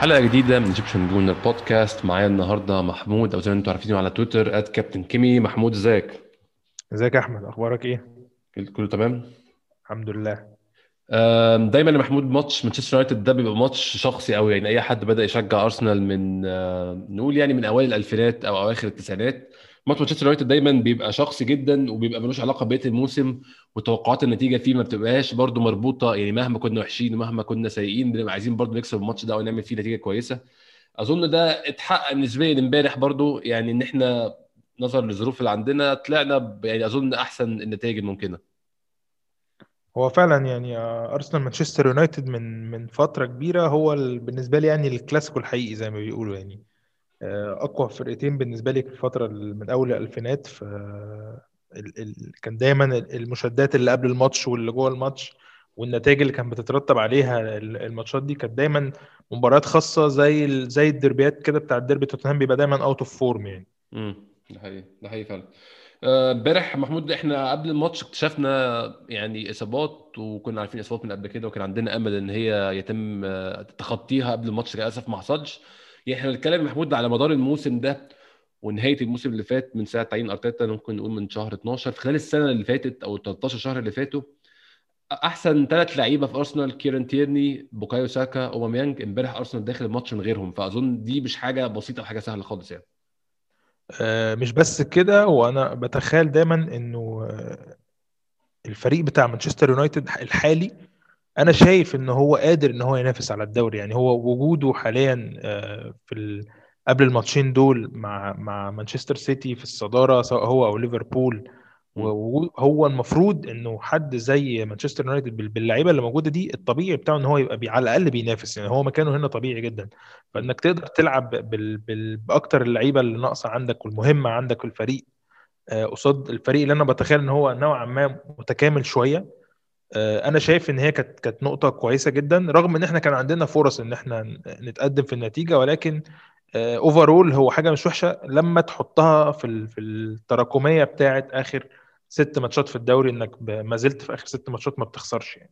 حلقة جديدة من Egyptian Gooner Podcast معايا النهارده محمود أو زي ما أنتم عارفينه على تويتر at Captain Kimi محمود إزيك؟ إزيك يا أحمد؟ أخبارك إيه؟ كله تمام؟ الحمد لله. دايما يا محمود ماتش مانشستر يونايتد ده بيبقى ماتش شخصي قوي يعني أي حد بدأ يشجع ارسنال من نقول يعني من أوائل الألفينات أو أواخر التسعينات ماتش مانشستر يونايتد دايما بيبقى شخصي جدا وبيبقى ملوش علاقة ببقيه الموسم وتوقعات النتيجة فيه ما بتبقاش برده مربوطة يعني مهما كنا وحشين ومهما كنا سيئين بنبقى عايزين برده نكسب الماتش ده أو نعمل فيه نتيجة كويسة. أظن ده اتحقق نسبيا امبارح برده يعني إن إحنا نظرا للظروف اللي عندنا طلعنا يعني أظن أحسن النتائج الممكنة. هو فعلا يعني آه، أرسنال مانشستر يونايتد من من فترة كبيرة هو ال- بالنسبة لي يعني الكلاسيكو الحقيقي زي ما بيقولوا يعني. أقوى فرقتين بالنسبة لي في الفترة ال- من أول الألفينات ف. كان دايما ال- المشادات اللي قبل الماتش واللي جوه الماتش والنتائج اللي كانت بتترتب عليها ال- الماتشات دي كانت دايما مباريات خاصة زي. زي الدربيات كده بتاع الديربي توتنهام بيبقى دايما out of form يعني امم ده حقيقي ده حقيقي فعلا آه، امبارح محمود إحنا قبل الماتش اكتشفنا يعني إصابات وكنا عارفين إصابات من قبل كده وكان عندنا أمل إن هي يتم آه، تخطيها قبل الماتش للأسف ما حصلش يعني إحنا بنتكلم محمود على مدار الموسم ده ونهاية الموسم اللي فات من ساعة تعيين أرتيتا ممكن نقول من شهر 12 في خلال السنة اللي فاتت أو ال 13 شهر اللي فاتوا أحسن ثلاث لعيبة في أرسنال كيرن تيرني بوكايو ساكا أوباميانج امبارح أرسنال داخل الماتش من غيرهم. فأظن دي مش حاجة بسيطة وحاجه سهلة خالص يعني. آه، مش بس كده وأنا بتخيل دايما إنه آه، الفريق بتاع مانشستر يونايتد الحالي أنا شايف إن هو قادر إن هو ينافس على الدوري. يعني هو وجوده حاليا آه، في ال... قبل الماتشين دول مع مع مانشستر سيتي في الصدارة سواء هو أو ليفربول. م. ووجود- هو المفروض إنه حد زي مانشستر يونايتد بال- باللعيبة اللي موجودة دي الطبيعي بتاعه إن هو يبقى بي على الأقل بينافس. يعني هو مكانه هنا طبيعي جدا. فإنك تقدر تلعب بال... بال... بأكتر اللعيبة اللي ناقصة عندك والمهمة عندك في الفريق آه، قصاد الفريق اللي أنا بتخيل إن هو نوعا ما متكامل شوية. أنا شايف إن هي كانت كانت نقطة كويسة جدا رغم إن إحنا كان عندنا فرص إن إحنا نتقدم في النتيجة ولكن overall هو حاجة مش وحشة لما تحطها في في التراكمية بتاعه آخر ست ماتشات في الدوري إنك ما زلت في آخر ست ماتشات ما بتخسرش يعني.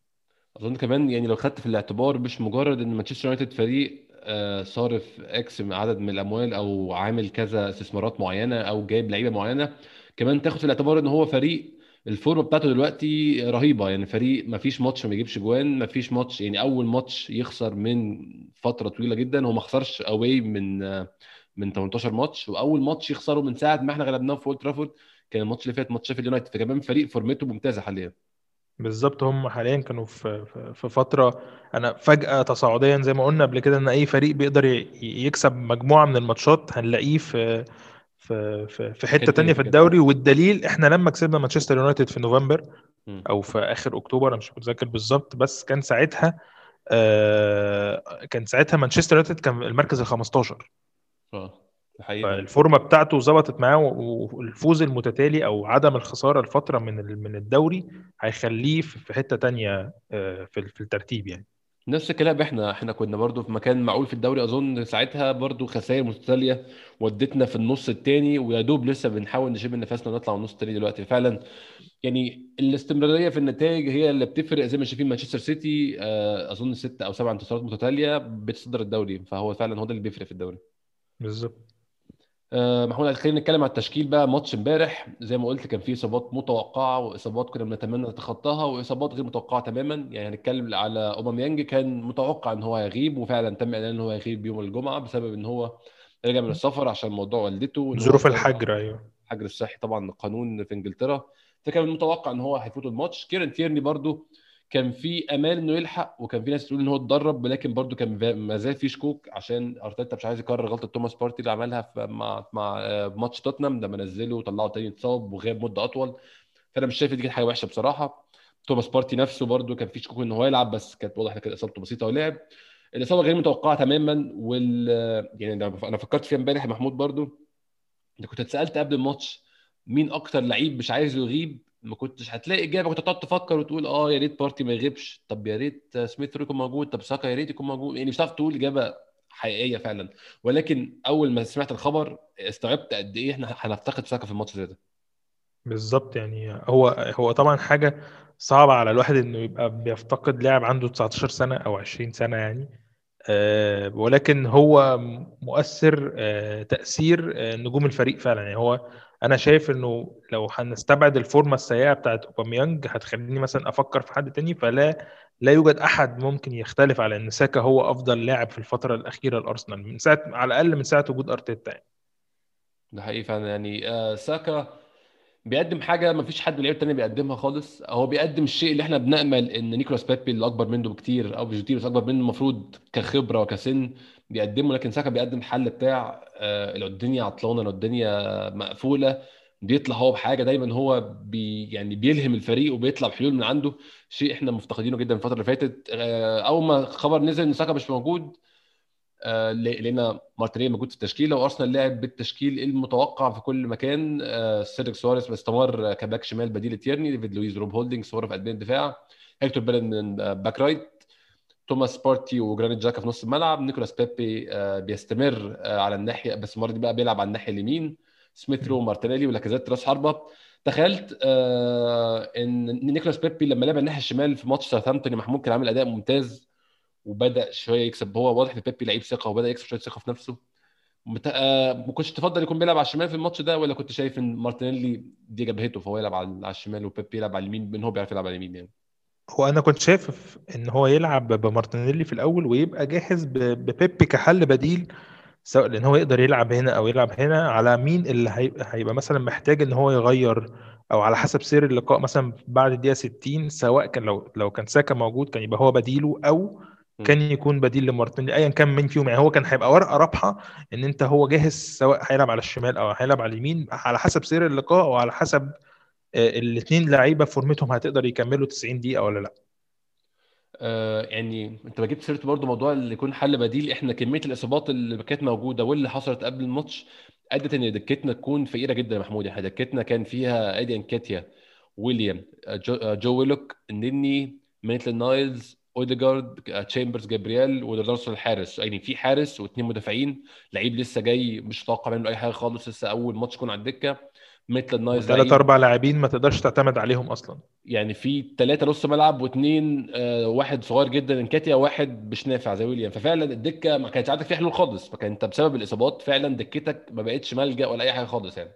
أظن كمان يعني لو خدت في الاعتبار مش مجرد إن مانشستر يونايتد فريق آه، صارف X من عدد من الأموال أو عامل كذا استثمارات معينة أو جايب لعيبة معينة كمان تاخد في الاعتبار إن هو فريق الفورمة بتاعته دلوقتي رهيبة. يعني فريق ما فيش ماتش ما يجيبش جوان ما فيش ماتش يعني أول ماتش يخسر من فترة طويلة جدا. هو ما خسرش away من من 18 ماتش وأول ماتش يخسره من ساعة ما إحنا غلبناه في اولد ترافورد كان الماتش اللي فات ماتش شيفيلد يونايتد فكمان فريق فورمته ممتازة حاليا. بالظبط هم حاليا كانوا في في في فترة أنا فجأة تصاعديا زي ما قلنا قبل كده إن أي فريق بيقدر يكسب مجموعة من الماتشات هنلاقيه في في في في حتة تانية في الدوري والدليل إحنا لما كسبنا مانشستر يونايتد في نوفمبر. أو في آخر أكتوبر أنا مش متذكر بالظبط بس كان ساعتها آه كان ساعتها مانشستر يونايتد كان المركز ال 15 آه. فالفورمة بتاعته ظبطت معاه والفوز المتتالي أو عدم الخسارة لفتره من من الدوري هيخليه في حتة تانية آه، في الترتيب يعني نفس الكلام إحنا إحنا كنا برضو في مكان معقول في الدوري أظن ساعتها برضو خسائر متتالية ودتنا في النص الثاني ويا دوب لسه بنحاول نشم نفسنا ونطلع النص الثاني دلوقتي. فعلا يعني الاستمرارية في النتائج هي اللي بتفرق زي ما شايفين مانشستر سيتي آه، أظن ست أو سبع انتصارات متتالية بتصدر الدوري. فهو فعلا هو ده اللي بيفرق في الدوري. بالظبط. محمود خلينا نتكلم على التشكيل بقى. ماتش امبارح زي ما قلت كان فيه إصابات متوقعة وإصابات كنا بنتمنى نتخطاها وإصابات غير متوقعة تماما. يعني هنتكلم على أوباميانج كان متوقع إن هو هيغيب وفعلا تم إعلان إن هو هيغيب يوم الجمعة بسبب إن هو رجع من السفر عشان موضوع والدته ظروف الحجر أيوه. الحجر الصحي طبعا قانون في إنجلترا. فكان المتوقع إن هو هيفوت الماتش. كيرن تيرني برضو كان في امال إنه يلحق وكان في ناس تقول إن هو اتدرب ولكن برضو كان ما زال في شكوك عشان أرتيتا مش عايز يكرر غلطة توماس بارتي اللي عملها مع مع آه، ماتش توتنهام لما نزله وطلعه تاني اتصاب وغاب مدة أطول. فأنا مش شايف دي كانت حاجة وحشة بصراحة. توماس بارتي نفسه برضو كان في شكوك ان هو يلعب بس كانت واضح كانت إصابته بسيطة ولعب. الإصابة غير متوقعة تماما وال يعني أنا فكرت فيها امبارح محمود برضو. انت كنت اتسألت قبل الماتش مين أكتر لعيب مش عايز يغيب؟ ما كنتش هتلاقي إجابة كنت هتقعد تفكر وتقول آه يا ريت بارتي ما يغيبش. طب يا ريت سميث رو يكون موجود طب ساكا يا ريت يكون موجود. يعني مش هتعرف تقول إجابة حقيقية فعلا. ولكن أول ما سمعت الخبر استوعبت قد إيه إحنا هنفتقد ساكا في الماتش ده. بالظبط يعني هو هو طبعا حاجة صعب على الواحد إنه يبقى بيفتقد لاعب عنده 19 سنة أو 20 سنة يعني. آه، ولكن هو مؤثر آه، تأثير آه، نجوم الفريق فعلا. يعني هو أنا شايف إنه لو هنستبعد الفورمة السيئة بتاعت أوباميانج هتخليني مثلا أفكر في حد تاني فلا لا يوجد أحد ممكن يختلف على إن ساكا هو أفضل لاعب في الفترة الأخيرة لأرسنال من ساعة على الأقل من ساعة وجود أرتيتا يعني. ده حقيقي فعلا يعني آه ساكا بيقدم حاجة ما فيش حد من اللعيبة التانية بيقدمها خالص. هو بيقدم الشيء اللي إحنا بنأمل إن نيكولاس بيبي اللي أكبر منه بكتير أو بيجوتيروس أكبر منه المفروض كخبرة وكسن. بيقدمه لكن ساكا بيقدم الحل بتاع آه الدنيا عطلانة الدنيا مقفولة بيطلع هو بحاجة دايما هو بي يعني بيلهم الفريق وبيطلع بحلول من عنده. شيء إحنا مفتقدينه جدا الفترة اللي فاتت. آه أول ما خبر نزل إن ساكا مش موجود آه، لقينا مارتينيلي موجود في التشكيلة وأرسنال لعب بالتشكيل المتوقع في كل مكان. سيدريك سواريز استمر ك back شمال بديل تيرني ديفيد لويز روب هولدنج صور في قلبين الدفاع هيكتور بيليرين back right. توماس بارتي وجرانيت تشاكا في نص الملعب نيكولاس بيبي آه، بيستمر على الناحية بس المره دي بقى بيلعب على الناحية اليمين سميث رو مارتينيلي ولاكازيت راس حربة. تخيلت إن نيكولاس بيبي لما لعب الناحية الشمال في ماتش ساوثهامبتون محمود كان عامل أداء ممتاز وبدأ شوية يكسب. هو واضح إن بيبي لعيب ثقة وبدأ يكسب شوية ثقة في نفسه. آه ما كنتش تفضل يكون بيلعب على الشمال في الماتش ده ولا كنت شايف إن مارتينيلي دي جبهته فهو يلعب على الشمال وبيبي يلعب على اليمين بان هو بيعرف يلعب على اليمين يعني؟ هو أنا كنت شايف إن هو يلعب بمارتينيلي في الأول ويبقى جاهز ببيبي كحل بديل سواء لأن هو يقدر يلعب هنا أو يلعب هنا على مين اللي هيبقى مثلا محتاج إن هو يغير أو على حسب سير اللقاء مثلا بعد الدقيقة 60 سواء كان لو لو كان ساكا موجود كان يبقى هو بديله أو كان يكون بديل لمارتينيلي ايا كان مين فيهم يعني هو كان هيبقى ورقة رابحة إن أنت هو جاهز سواء هيلعب على الشمال أو هيلعب على اليمين على حسب سير اللقاء أو على حسب الاثنين لعيبة فورمتهم هتقدر يكملوا 90 دقيقة ولا لأ؟ آه يعني انت ما جبت سيرته برضه موضوع اللي يكون حل بديل. إحنا كمية الإصابات اللي كانت موجودة واللي حصلت قبل الماتش أدت إن دكتنا تكون فقيرة جدا يا محمود. إحنا دكتنا كان فيها إدي نكيتياه ويليان جو, جو ويلوك النني ميتلاند نايلز أوديجارد تشامبرز جابرييل ورونارسون الحارس. يعني في حارس واثنين مدافعين لعيب لسه جاي مش متوقع منه أي حاجة خالص لسه أول ماتش يكون على الدكة. مثل نايس ثلاث أربع لاعبين ما تقدرش تعتمد عليهم أصلا. يعني في ثلاثة نص ملعب واثنين آه واحد صغير جدا نكيتياه واحد مش نافع زي ويليان. ففعلا الدكة ما كانش عندك فيها حلول خالص. فكان انت بسبب الإصابات فعلا دكتك ما بقتش ملجأ ولا أي حاجة خالص يعني.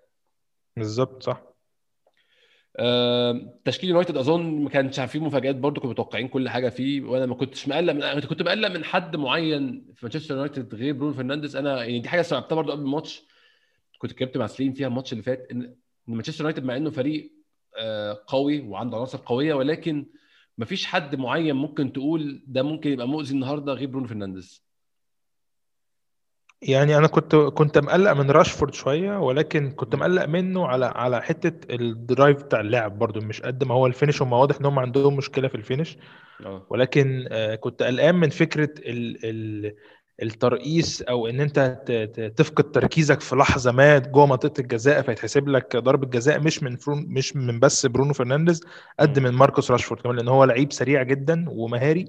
بالظبط صح. آه، تشكيل يونايتد أظن ما كانش فيه مفاجآت برضو كنتوا متوقعين كل حاجة فيه وأنا ما كنتش مقلق من كنت مقلق من حد معين في مانشستر يونايتد غير برونو فرنانديز. أنا يعني دي حاجة استوعبتها برضو قبل الماتش. كنت اتكلمت مع سليم فيها الماتش اللي فات إن مانشستر يونايتد مع إنه فريق آه، قوي وعنده عناصر قوية ولكن ما فيش حد معين ممكن تقول ده ممكن يبقى مؤذي النهارده غير برونو فرنانديز. يعني أنا كنت كنت مقلق من راشفورد شوية ولكن كنت مقلق منه على على حتة ال drive بتاع اللعب برضو مش قد ما هو ال finish هم واضح إن هم عندهم مشكلة في ال finish أوه. ولكن آه، كنت قلقان من فكرة ال ال الترقيص أو إن أنت تفقد تركيزك في لحظة ما جوه منطقة الجزاء فيتحسب لك ضربة جزاء مش من فرون مش من بس برونو فرنانديز قد من ماركوس راشفورد كمان لأن هو لعيب سريع جدا ومهاري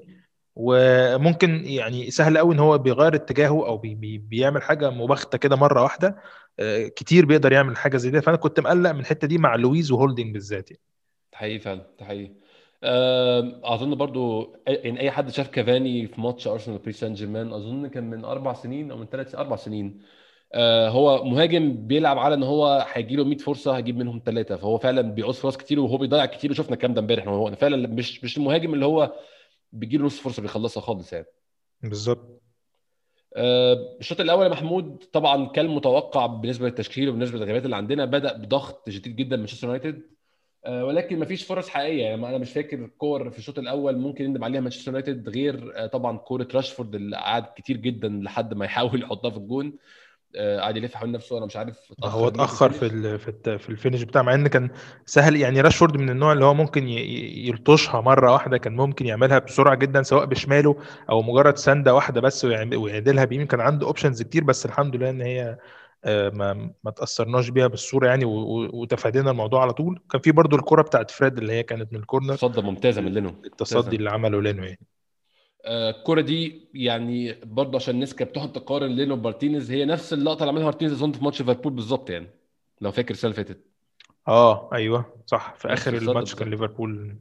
وممكن يعني سهل قوي إن هو بيغير اتجاهه أو بي بي بيعمل حاجة مباغتة كده مرة واحدة آه، كتير بيقدر يعمل حاجة زي دي. فأنا كنت مقلق من الحتة دي مع لويز وهولدنج بالذات يعني. حقيقي فعلا حقيقي. أظن برضو يعني أي حد شاف كافاني في ماتش أرسنال بري سان جيرمان أظن كان من أربع سنين أو من ثلاث أربع سنين. آه، هو مهاجم بيلعب على إن هو هيجي له 100 فرصة هيجيب منهم ثلاثة فهو فعلا بيعوز فرص كتير وهو بيضيع كتير. وشفنا الكلام ده امبارح. هو فعلا مش مش المهاجم اللي هو بيجي له نص فرصة بيخلصها خالص يعني. بالظبط. آه، الشوط الأول يا محمود طبعا كان متوقع بالنسبة للتشكيل وبالنسبة للغيابات اللي عندنا بدأ بضغط شديد جدا من مانشستر يونايتد. ولكن ما فيش فرص حقيقية. يعني أنا مش فاكر كورة في الشوط الأول ممكن يندم عليها مانشستر يونايتد غير آه، طبعا كورة راشفورد اللي قعد كتير جدا لحد ما يحاول يحطها في الجون. آه، قعد يلف حوالين نفسه. أنا مش عارف هو اتأخر في ال في في ال finish بتاعه مع إن كان سهل. يعني راشفورد من النوع اللي هو ممكن يلطشها مرة واحدة كان ممكن يعملها بسرعة جدا سواء بشماله أو مجرد سندة واحدة بس ويعدلها بيمين كان عنده options كتير بس الحمد لله إن هي آه، ما ما تأثرناش بيها بالصورة يعني وتفادينا الموضوع على طول. كان في برضو الكرة بتاعت فريد اللي هي كانت من الكورنر صدة ممتازة من لينو. التصدي اللي عمله لينو يعني. آه، الكرة دي يعني برضه عشان الناس كانت بتقعد تقارن لينو بمارتينيز هي نفس اللقطة اللي عملها مارتينيز اظن في ماتش ليفربول بالظبط يعني. لو فاكر السنة اللي فاتت. آه أيوه صح. في آخر الماتش كان ليفربول.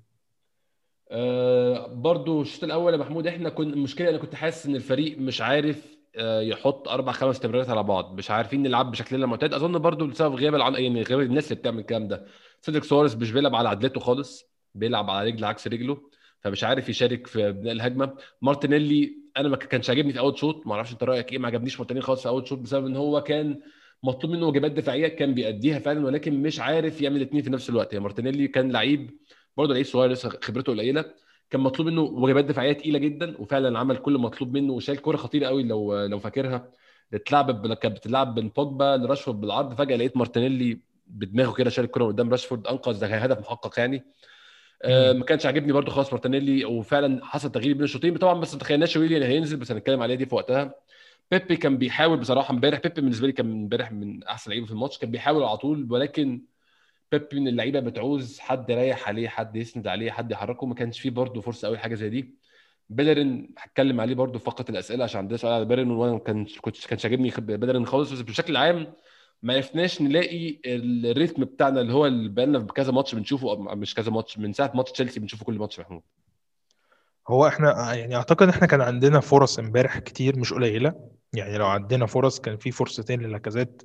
آه برضو الشوط الأول يا محمود إحنا كنا المشكلة أنا كنت حاسس إن الفريق مش عارف آه يحط أربع خمس تمريرات على بعض. مش عارفين نلعب بشكلنا المعتاد أظن برضو بسبب غياب العن... يعني غياب الناس اللي بتعمل الكلام ده. سيدريك سواريز مش بيلعب على عدلته خالص. بيلعب على رجل عكس رجله. فمش عارف يشارك في بناء الهجمة. مارتينيلي أنا ما كانش عاجبني في أول شوط. ما أعرفش أنت رأيك إيه؟ ما عجبنيش مارتينيلي خالص في أول شوط بسبب إن هو كان مطلوب منه واجبات دفاعية كان بيأديها فعلا ولكن مش عارف يعمل الاثنين في نفس الوقت. يعني مارتينيلي كان لعيب برضه لعيب صغير لسه خبرته قليلة. كان مطلوب منه واجبات دفاعية تقيلة جدا وفعلا عمل كل مطلوب منه وشال كورة خطيرة قوي لو لو فاكرها. اتلعب كانت بتلعب من بوجبا لراشفورد بالعرض فجأة لقيت مارتينيلي بدماغه كده شال الكورة قدام راشفورد أنقذ ده هدف محقق يعني. آه ما كانش عاجبني برده خالص مارتينيلي وفعلا حصل تغيير بين الشوطين. طبعا بس ما تخيلناش ويليان هينزل بس هنتكلم عليها دي في وقتها. بيبي كان بيحاول بصراحة امبارح بيبي بالنسبة لي كان امبارح من أحسن لعيبة في الماتش كان بيحاول على طول ولكن بيبي من اللعيبة بتعوز حد يريح عليه حد يسند عليه حد يحركه. ما كانش فيه برده فرصة قوي حاجة زي دي. بيلرين هتكلم عليه برده في فقره الأسئلة عشان عندنا سؤال على بيلرين وأنا كان كنت كانش عاجبني بيلرين خالص. بس بشكل عام ما عرفناش نلاقي الريتم بتاعنا اللي هو اللي بقالنا بكذا ماتش بنشوفه مش كذا ماتش من ساعة ماتش تشيلسي بنشوفه كل ماتش محمود. هو إحنا يعني أعتقد إحنا كان عندنا فرص امبارح كتير مش قليلة. يعني لو عندنا فرص كان في فرصتين للاكازيت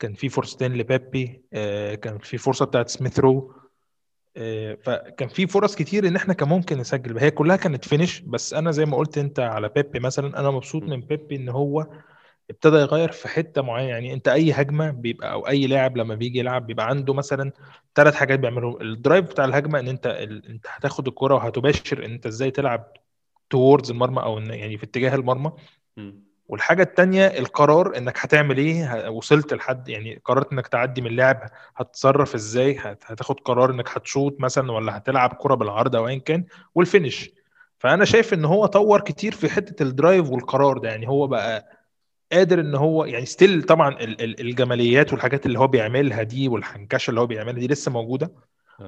كان في فرصتين لبيبي آه كان في فرصة بتاعت سميث رو آه فكان في فرص كتير إن إحنا كان ممكن نسجل. هي كلها كانت finish بس أنا زي ما قلت أنت على بيبي مثلا أنا مبسوط من بيبي إن هو ابتدى يغير في حتة معينة. يعني أنت أي هجمة بيبقى أو أي لاعب لما بيجي يلعب بيبقى عنده مثلا ثلاث حاجات بيعملهم. ال drive بتاع الهجمة إن أنت ال... أنت هتاخد الكرة وهتباشر إن أنت إزاي تلعب towards المرمى أو يعني في اتجاه المرمى. والحاجة الثانية القرار إنك هتعمل إيه وصلت لحد يعني قررت إنك تعدي من اللعب هتتصرف إزاي هتاخد قرار إنك هتشوط مثلا ولا هتلعب كرة بالعرض أو ايا كان وال finish فأنا شايف إن هو طور كتير في حتة ال drive والقرار ده يعني هو بقى قادر إن هو يعني still طبعا الجماليات والحاجات اللي هو بيعملها دي والحنكشه اللي هو بيعملها دي لسه موجودة.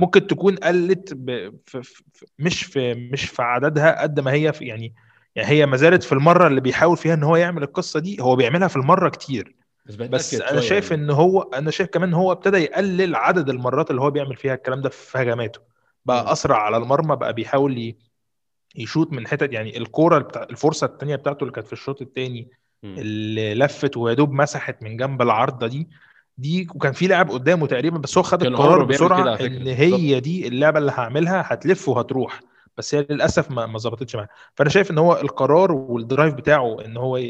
ممكن تكون قلت ب... في... في... مش في مش في عددها قد ما هي في يعني يعني هي ما زالت في المرة اللي بيحاول فيها إن هو يعمل القصة دي هو بيعملها في المرة كتير بس, بس أنا شايف يعني. إن هو أنا شايف كمان إن هو ابتدى يقلل عدد المرات اللي هو بيعمل فيها الكلام ده في هجماته بقى م. أسرع على المرمى بقى بيحاول. يشوط من حتت يعني الكورة بتاع الفرصة الثانية بتاعته اللي كانت في الشوط الثاني اللي لفت ويا دوب مسحت من جنب العارضة دي دي وكان في لاعب قدامه تقريبا بس هو خد القرار بسرعة إن هي دي اللعبة اللي هعملها هتلف وهتروح بس هي للأسف ما ما ظبطتش معاه. فأنا شايف إن هو القرار والدرايف بتاعه إن هو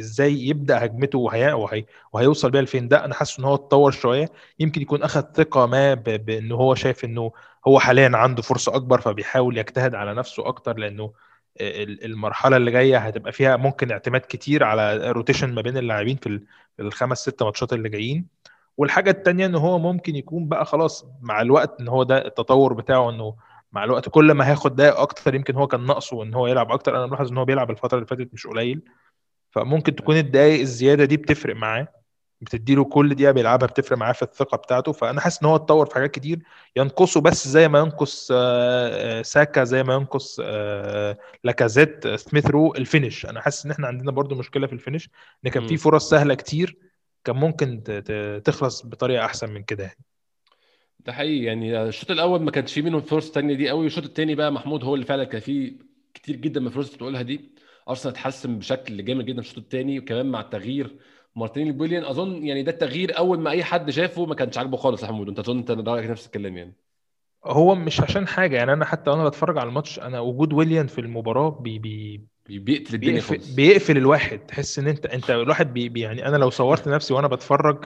إزاي يبدأ هجمته وهي وهي وهيوصل بيها لفين ده أنا حاسس إن هو اتطور شوية. يمكن يكون أخذ ثقة ما بان هو شايف إنه هو حاليا عنده فرصة أكبر فبيحاول يجتهد على نفسه أكتر لأنه المرحلة اللي جاية هتبقى فيها ممكن اعتماد كتير على روتيشن ما بين اللاعبين في الخمس ست ماتشات اللي جايين. والحاجة الثانية إن هو ممكن يكون بقى خلاص مع الوقت إن هو ده التطور بتاعه إنه مع الوقت كل ما هياخد دقايق أكتر يمكن هو كان ناقصه إن هو يلعب أكتر. أنا ملاحظ إن هو بيلعب الفترة اللي فاتت مش قليل. فممكن تكون الدقايق الزيادة دي بتفرق معاه بتديله كل دقيقة بيلعبها بتفرق معاه في الثقة بتاعته. فأنا حاسس إن هو اتطور في حاجات كتير. ينقصه بس زي ما ينقص ساكا زي ما ينقص لاكازيت سميث رو ال finish. أنا حاسس إن إحنا عندنا برضو مشكلة في ال finish إن كان في فرص سهلة كتير كان ممكن تخلص بطريقة أحسن من كده يعني. ده حقيقي. يعني الشوط الأول ما كانش فيه منهم فرص تانية دي قوي الشوط الثاني بقى محمود هو اللي فعلا كان فيه كتير جدا من الفرص اللي بتقولها دي. أرسنال اتحسن بشكل جامد جدا في الشوط الثاني وكمان مع التغيير مارتينيلي بويليان. أظن يعني ده التغيير أول ما أي حد شافه ما كانش عاجبه خالص يا حمود. أنت أظن أنت رأيك نفس الكلام يعني. هو مش عشان حاجة. يعني أنا حتى وأنا بتفرج على الماتش أنا وجود ويليان في المباراة بي بي بيقتل الدنيا بيقفل, بيقفل الواحد. تحس إن أنت أنت الواحد بي بي يعني أنا لو صورت نفسي وأنا بتفرج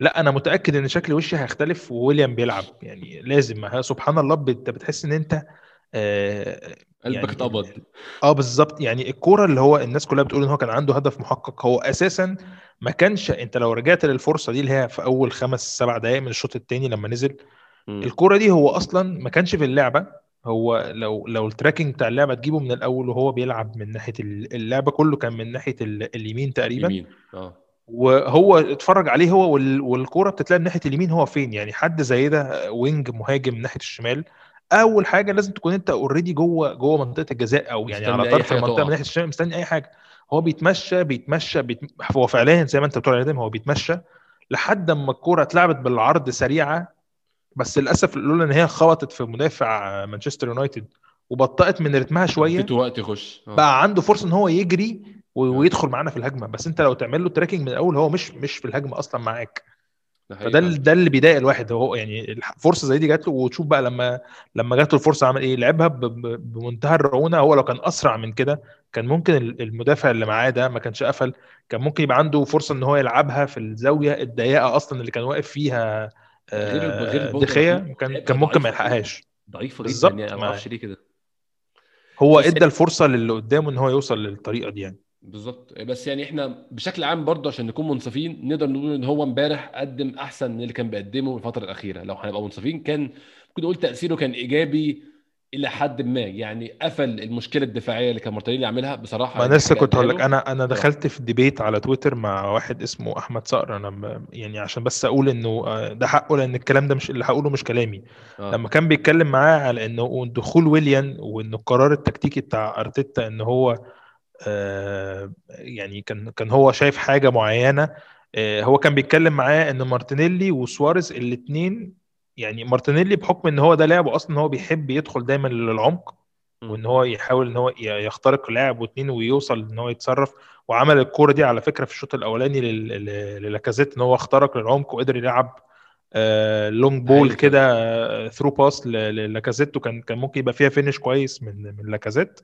لا أنا متأكد إن شكل وشي هيختلف وويليان بيلعب. يعني لازم سبحان الله أنت بتحس إن أنت آه قلبك يعني اتقبض. آه بالظبط. يعني الكورة اللي هو الناس كلها بتقول إن هو كان عنده هدف محقق هو أساسا ما كانش أنت لو رجعت للفرصة دي اللي هي في أول خمس سبع دقائق من الشوط الثاني لما نزل الكورة دي هو أصلا ما كانش في اللعبة. هو لو لو ال tracking بتاع اللعبة تجيبه من الأول وهو بيلعب من ناحية اللعبة كله كان من ناحية اليمين تقريبا. يمين آه. وهو اتفرج عليه هو والكورة بتتلعب ناحية اليمين هو فين؟ يعني حد زي ده wing مهاجم ناحية الشمال. أول حاجة لازم تكون أنت already جوه جوه منطقة الجزاء أو يعني على طرف المنطقة من ناحية الشمال مستني أي حاجة. هو بيتمشى بيتمشى, بيتم... هو فعليا زي ما أنت بتقول عليه هو بيتمشى لحد أما الكورة اتلعبت بالعرض سريعة بس للأسف لولا إن هي خبطت في مدافع مانشستر يونايتد وبطأت من رتمها شوية اديته وقت يخش. آه. بقى عنده فرصة إن هو يجري ويدخل معانا في الهجمة. بس انت لو تعمل له tracking من الأول هو مش مش في الهجمة أصلا معاك. فده ده اللي بيضايق الواحد. هو يعني فرصة زي دي جات له وتشوف بقى لما لما جات له الفرصة عمل إيه. لعبها بمنتهى الرعونة. هو لو كان أسرع من كده كان ممكن ال- المدافع اللي معاه ده ما كانش قفل. كان ممكن يبقى عنده فرصة إن هو يلعبها في الزاوية الضيقة أصلا اللي كان واقف فيها آه، دي كان كان ممكن ما جدا. يلحقهاش. ضعيفه جدا بالظبط، يعني ما أعرفش ليه كده. هو إدى الفرصة للي قدامه إن هو يوصل للطريقة دي يعني. بالظبط. بس يعني إحنا بشكل عام برضه عشان نكون منصفين نقدر نقول إن هو امبارح قدم أحسن من اللي كان بيقدمه الفترة الأخيرة. لو هنبقى منصفين كان ممكن نقول تأثيره كان إيجابي إلى حد ما. يعني قفل المشكلة الدفاعية اللي كان مارتينيلي عاملها بصراحة ما يعني أنا لسه حاجة كنت هقول لك. أنا أنا. دخلت في debate على تويتر مع واحد اسمه أحمد صقر. أنا يعني عشان بس أقول إنه آه، ده حقه لأن الكلام ده مش اللي هقوله مش كلامي. آه. لما كان بيتكلم معاه على إنه دخول ويليان وإنه القرار التكتيكي بتاع أرتيتا إن هو آه، يعني كان كان هو شايف حاجة معينة. آه، هو كان بيتكلم معاه إن مارتينيلي وسواريز الاثنين يعني مارتينيلي بحكم إن هو ده لاعب أصلا هو بيحب يدخل دايما للعمق وإن هو يحاول إن هو يخترق لاعب واثنين ويوصل إن هو يتصرف. وعمل الكورة دي على فكرة في الشوط الأولاني لل- لل- للاكازيت إن هو اخترق للعمق وقدر يلعب آه long ball هايل كده through pass للاكازيت وكان كان ممكن يبقى فيها finish كويس من من لاكازيت.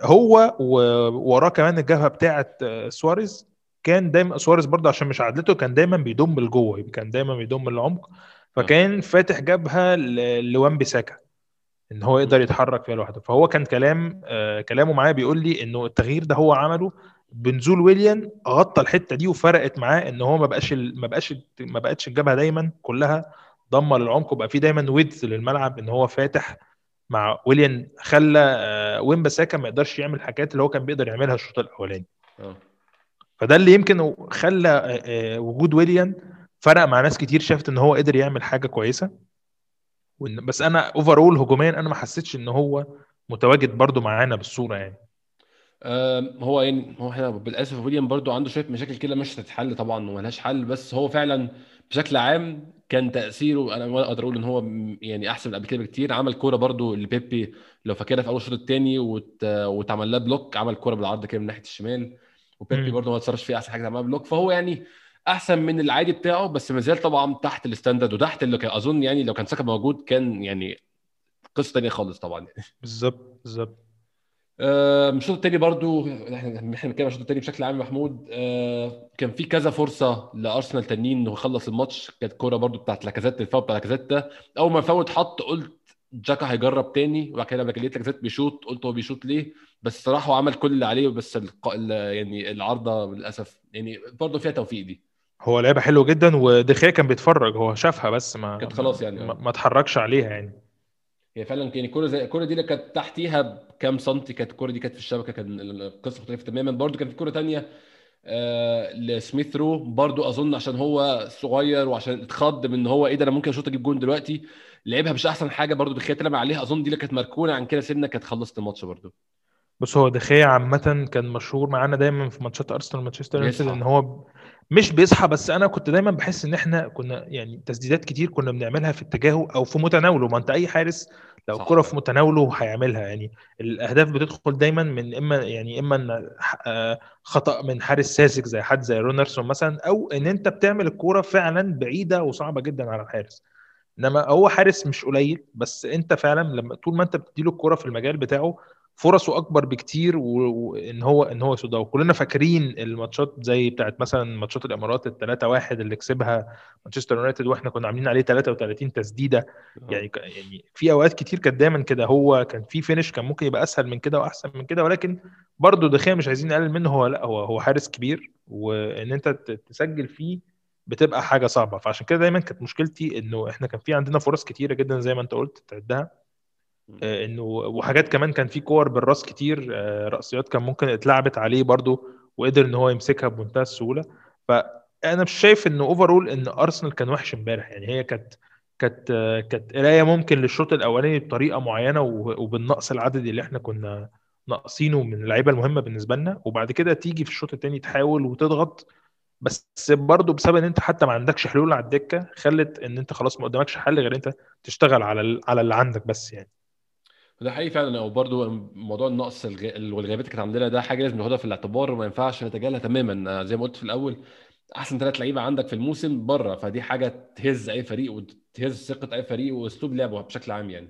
هو ووراه كمان الجبهة بتاعه آه، سواريز. كان دايما سواريز برضه عشان مش عدلته كان دايما بيضم لجوه كان دايما بيضم للعمق. فكان فاتح جبهة لوان بيساكا إن هو يقدر. يتحرك فيها لوحده. فهو كان كلام آه كلامه معايا بيقول لي إنه التغيير ده هو عمله بنزول ويليان غطى الحتة دي وفرقت معاه إن هو ما بقاش ما بقاش ما بقتش الجبهة دايما كلها ضمة للعمق وبقى في دايما ويدث للملعب إن هو فاتح مع ويليان خلى آه وين بساكا ما يقدرش يعمل الحاجات اللي هو كان بيقدر يعملها الشوط الأولاني. آه. فده اللي يمكن خلى آه، آه، وجود ويليان فرق مع ناس كتير شافت إن هو قدر يعمل حاجة كويسة. بس أنا overall هجوميا أنا ما حسيتش إن هو متواجد برضو معانا بالصورة يعني. هو يعني هو إحنا بالأسف ويليان برضو عنده شوية مشاكل كده مش هتتحل طبعا وملهاش حل بس هو فعلا بشكل عام كان تأثيره أنا أقدر أقول إن هو يعني أحسن من قبل كده بكتير. عمل كورة برضو لبيبي لو فاكرها في أول الشوط الثاني وت... واتعمل لها block عمل كورة بالعرض كده من ناحية الشمال وبيبي. برضو ما اتصرفش فيها أحسن حاجة عملها block. فهو يعني أحسن من العادي بتاعه بس ما زال طبعا تحت ال standard وتحت اللي كان أظن يعني لو كان ساكا موجود كان يعني قصة ثانية خالص طبعا. بالظبط بالظبط. آه، الشوط الثاني برضو إحنا إحنا بنتكلم عن الشوط الثاني بشكل عام محمود. آه، كان في كذا فرصة لأرسنال تانيين إنه يخلص الماتش. كانت كورة برضو بتاعت لاكازيت الفاول بتاع لاكازيت. ده أول ما الفاول اتحط قلت جاكا هيجرب تاني وبعد كده لما لقيت لاكازيت بيشوط قلت هو بيشوط ليه. بس الصراحه هو عمل كل اللي عليه بس الق... ال- يعني العارضة للأسف يعني برضو فيها توفيق دي. هو لعبه حلوة جدا ودخيا كان بيتفرج هو شافها بس ما كانت خلاص يعني، ما, آه. ما اتحركش عليها يعني. هي فعلا يعني الكوره زي الكوره دي اللي كانت تحتيها بكام سنتي كانت الكوره دي كانت في الشبكة كان القصة مختلفة تماما. برضو كان في كورة تانية آه لسميث رو. برضو أظن عشان هو صغير وعشان اتخض من إن هو إيه ده أنا ممكن أشوط أجيب جون دلوقتي. لعبها مش أحسن حاجة برضو دخيا طلع عليها. أظن دي اللي كانت مركونة عن كده سنة كانت خلصت الماتش برضو. بص هو دخيا عامة كان مشهور معانا دايما في ماتشات أرسنال ومانشستر يونايتد. إن هو مش بيصحى بس أنا كنت دايما بحس إن إحنا كنا يعني تسديدات كتير كنا بنعملها في اتجاهه أو في متناوله. ما أنت أي حارس لو صح. الكرة في متناوله هيعملها. يعني الأهداف بتدخل دايما من إما يعني إما آه، خطأ من حارس ساذج زي حد زي رونرسون مثلا أو إن أنت بتعمل الكرة فعلا بعيدة وصعبة جدا على الحارس. إنما هو حارس مش قليل بس أنت فعلا لما طول ما أنت بتديله الكرة في المجال بتاعه فرصه أكبر بكتير وان هو إن هو يصدها. وكلنا فاكرين الماتشات زي بتاعت مثلا ماتشات الإمارات ال 3 1 اللي كسبها مانشستر يونايتد وإحنا كنا عاملين عليه 33 تسديدة. يعني ك- يعني في أوقات كتير كانت دايما كده. هو كان في فينش كان ممكن يبقى أسهل من كده وأحسن من كده ولكن برضه دخيا مش عايزين نقلل منه. هو لا هو هو حارس كبير وإن أنت تسجل فيه بتبقى حاجة صعبة. فعشان كده دايما كانت مشكلتي إنه إحنا كان في عندنا فرص كتيرة جدا زي ما أنت قلت تعدها. آه، إنه وحاجات كمان كان في كور بالراس كتير آه، رأسيات كان ممكن اتلعبت عليه برضو وقدر إن هو يمسكها بمنتهى السهولة. فأنا مش شايف إنه overall إن ارسنال كان وحش إمبارح. يعني هي كانت كانت آه، كانت قراية ممكن للشوط الأولاني بطريقة معينة وبالنقص العددي اللي إحنا كنا ناقصينه من اللعيبة المهمة بالنسبة لنا. وبعد كده تيجي في الشوط الثاني تحاول وتضغط. بس برضه بسبب إن أنت حتى ما عندكش حلول على الدكة خلت إن أنت خلاص ما قدامكش حل غير أنت تشتغل على على اللي عندك بس يعني. ده حقيقي فعلا. برضه موضوع النقص الغ... والغيابات اللي كانت عندنا ده حاجة لازم ناخدها في الاعتبار وما ينفعش نتجاهلها تماما. زي ما قلت في الأول أحسن ثلاث لعيبة عندك في الموسم بره فدي حاجة تهز أي فريق وتهز ثقة أي فريق وأسلوب لعبه بشكل عام يعني.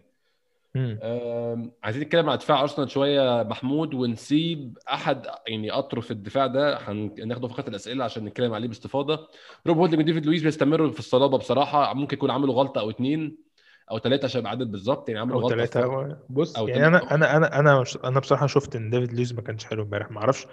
عايزين نتكلم عن دفاع أرسنال شوية. محمود ونسيب أحد يعني أطرف الدفاع ده. هناخده في خط الأسئلة عشان نتكلم عليه باستفاضة. روب هولدنج وديفيد لويس بيستمروا في الصلابة بصراحة. ممكن يكون عملوا غلطة أو اتنين. أو ثلاثة عشان عدد بالظبط يعني عملوا غلطة ثلاثة بص أو يعني أنا أنا أنا أنا أنا بصراحة شفت إن ديفيد لويس ما كانش حلو امبارح ما أعرفش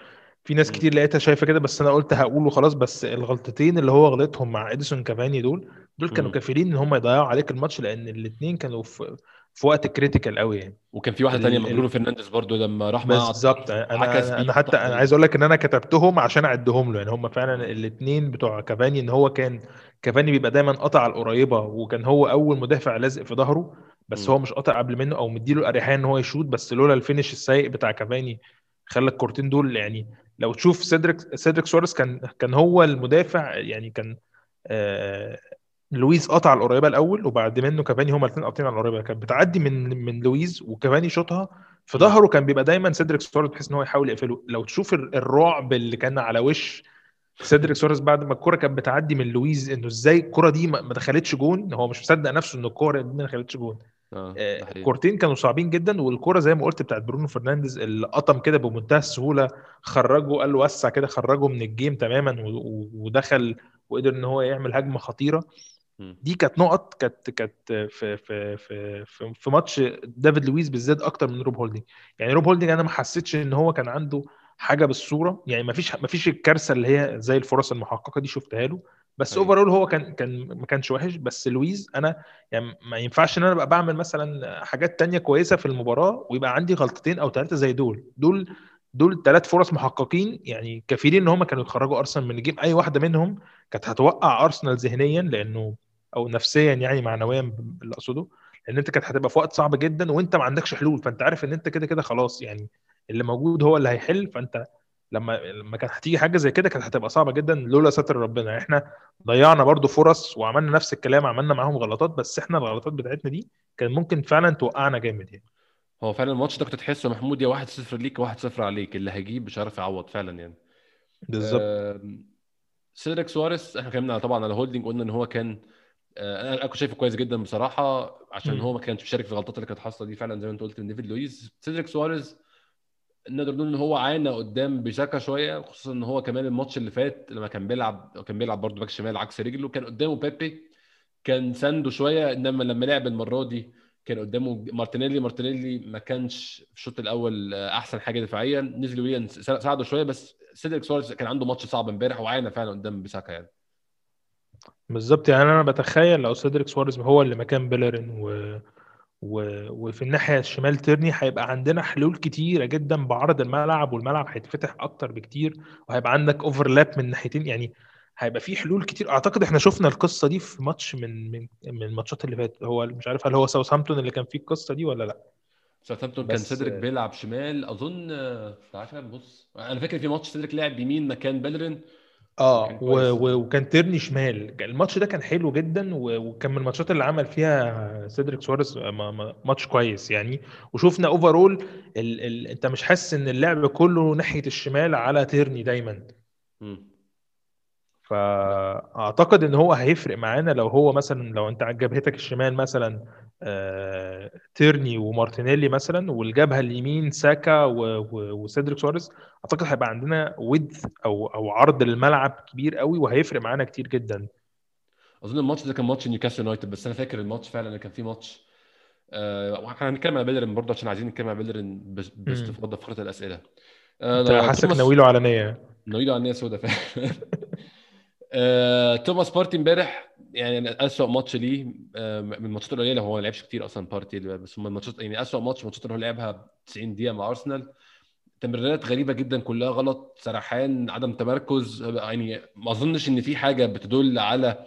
في ناس كتير لقيتها شايفة كده بس أنا قلت هقول وخلاص بس الغلطتين اللي هو غلطهم مع إديسون كافاني دول دول كانوا كافيين إن هم يضيعوا عليك الماتش لأن الاثنين كانوا في في وقت critical قوي يعني. وكان في واحدة ثانية برونو فرنانديز برضو لما راح مع بالظبط أنا أنا حتى أنا عايز أقول لك إن أنا كتبتهم عشان أعدهم له يعني هم فعلا الاثنين بتوع كافاني إن هو كان كافاني بيبقى دايما قطع القريبة وكان هو أول مدافع لازق في ظهره بس م. هو مش قاطع قبل منه أو مديله الأريحية إن هو يشوط بس لولا ال finish السيء بتاع كافاني خلى الكورتين دول يعني لو تشوف سيدريك سيدريك سواريز كان كان هو المدافع يعني كان آه لويز قطع القريبة الأول وبعد منه كافاني هما الاثنين قاطعين على القريبة. كانت بتعدي من من لويز وكافاني شوطها في ظهره كان بيبقى دايما سيدريك سواريز بحيث إن هو يحاول يقفله. لو تشوف الرعب اللي كان على وش سيدريك سواريز بعد ما الكرة كانت بتعدي من لويز إنه إزاي الكرة دي ما دخلتش جون هو مش مصدق نفسه إن الكرة دي ما دخلتش جون. آه، الكورتين كانوا صعبين جدا والكوره زي ما قلت بتاعت برونو فرنانديز اللي قطم كده بمنتهى السهولة خرجه قال له وسع كده خرجه من ال game تماما ودخل وقدر إن هو يعمل هجمة خطيرة. دي كانت نقط كانت كانت في في في في, في ماتش دافيد لويس بالذات أكتر من روب هولدنج يعني روب هولدنج أنا ما حسيتش إن هو كان عنده حاجة بالصورة يعني ما فيش ما فيش الكارثة اللي هي زي الفرص المحققة دي شفتها له. بس overall أيوة. هو كان كان ما كانش وحش. بس لويز أنا يعني ما ينفعش إن أنا أبقى بعمل مثلا حاجات تانية كويسة في المباراة ويبقى عندي غلطتين أو ثلاثة زي دول. دول دول ثلاث فرص محققين يعني كفيلين إن هم كانوا يخرجوا أرسنال من ال game. أي واحدة منهم كانت هتوقع أرسنال ذهنيا لأنه أو نفسيا يعني معنويا اللي أقصده لأن أنت كانت هتبقى في وقت صعب جدا وأنت ما عندكش حلول. فأنت عارف إن أنت كده كده خلاص يعني اللي موجود هو اللي هيحل. فأنت لما لما كانت هتيجي حاجة زي كده كانت هتبقى صعبة جدا لولا ستر ربنا. إحنا ضيعنا برضو فرص وعملنا نفس الكلام عملنا معاهم غلطات بس إحنا الغلطات بتاعتنا دي كان ممكن فعلا توقعنا جامد يعني. هو فعلا الماتش ده كنت تحسه محمود يا 1-0 ليك 1-0 عليك اللي هيجيب مش عارف يعوض فعلا يعني. بالظبط. آه سيدريك سواريز إحنا اتكلمنا طبعا على هولدنج قلنا إن هو كان آه أنا كنت شايفه كويس جدا بصراحة عشان م. هو ما كانش بيشارك في الغلطات اللي كانت حاصلة دي فعلا زي ما أنت قلت من ديفيد لويز. سيدريك سواريز نقدر نقول إن هو عانى قدام بيساكا شوية خصوصا إن هو كمان الماتش اللي فات لما كان بيلعب كان بيلعب برده back شمال عكس رجله كان قدامه بيبي كان سانده شوية إنما لما لعب المرة دي كان قدامه مارتينيلي مارتينيلي ما كانش في الشوط الأول أحسن حاجة دفاعيا نزل ويليان ساعده شوية بس سيدريك سواريز كان عنده ماتش صعب امبارح وعانى فعلا قدام بيساكا يعني. بالظبط يعني أنا بتخيل لو سيدريك سواريز هو اللي مكان بيلرين و... وفي الناحية الشمال تيرني هيبقى عندنا حلول كتيرة جدا بعرض الملعب والملعب هيتفتح أكتر بكتير وهيبقى عندك overlap من ناحيتين يعني هيبقى في حلول كتير. أعتقد إحنا شفنا القصة دي في ماتش من من من الماتشات اللي فاتت. هو مش عارف هل هو ساوثهامبتون اللي كان فيه القصة دي ولا لأ. ساوثهامبتون كان سيدريك بيلعب شمال. أظن تعال بص أنا فاكر في ماتش سيدريك لعب يمين مكان بيلرين آه و... و... وكان تيرني شمال. الماتش ده كان حلو جدا و... وكان من الماتشات اللي عمل فيها سيدريك سواريز ماتش كويس يعني. وشفنا overall ال... ال... أنت مش حاسس إن اللعب كله ناحية الشمال على تيرني دايما؟ م. فاعتقد إن هو هيفرق معانا لو هو مثلا لو أنت جبهتك الشمال مثلا تيرني ومارتينيلي مثلا والجبهة اليمين ساكا وسيدريك سواريز. أعتقد هيبقى عندنا width أو أو عرض للملعب كبير قوي وهيفرق معانا كتير جدا. أظن الماتش ده كان ماتش نيوكاسل يونايتد بس أنا فاكر الماتش فعلا كان في ماتش. آه إحنا هنتكلم على بيلرين برضه عشان عايزين نتكلم على بيلرين باستفاضة في فقره الأسئلة. آه حاسك ناويله على نيه ناويله على نيه سوداء فعلا. آه، توماس بارتي امبارح يعني اسوء ماتش ليه آه، من الماتشات القليلة هو ما لعبش كتير أصلا بارتي بس هم الماتشات يعني اسوء ماتش الماتشات اللي هو لعبها 90 دقيقة مع أرسنال. تمريرات غريبة جدا كلها غلط سرحان عدم تمركز يعني ما أظنش إن في حاجة بتدل على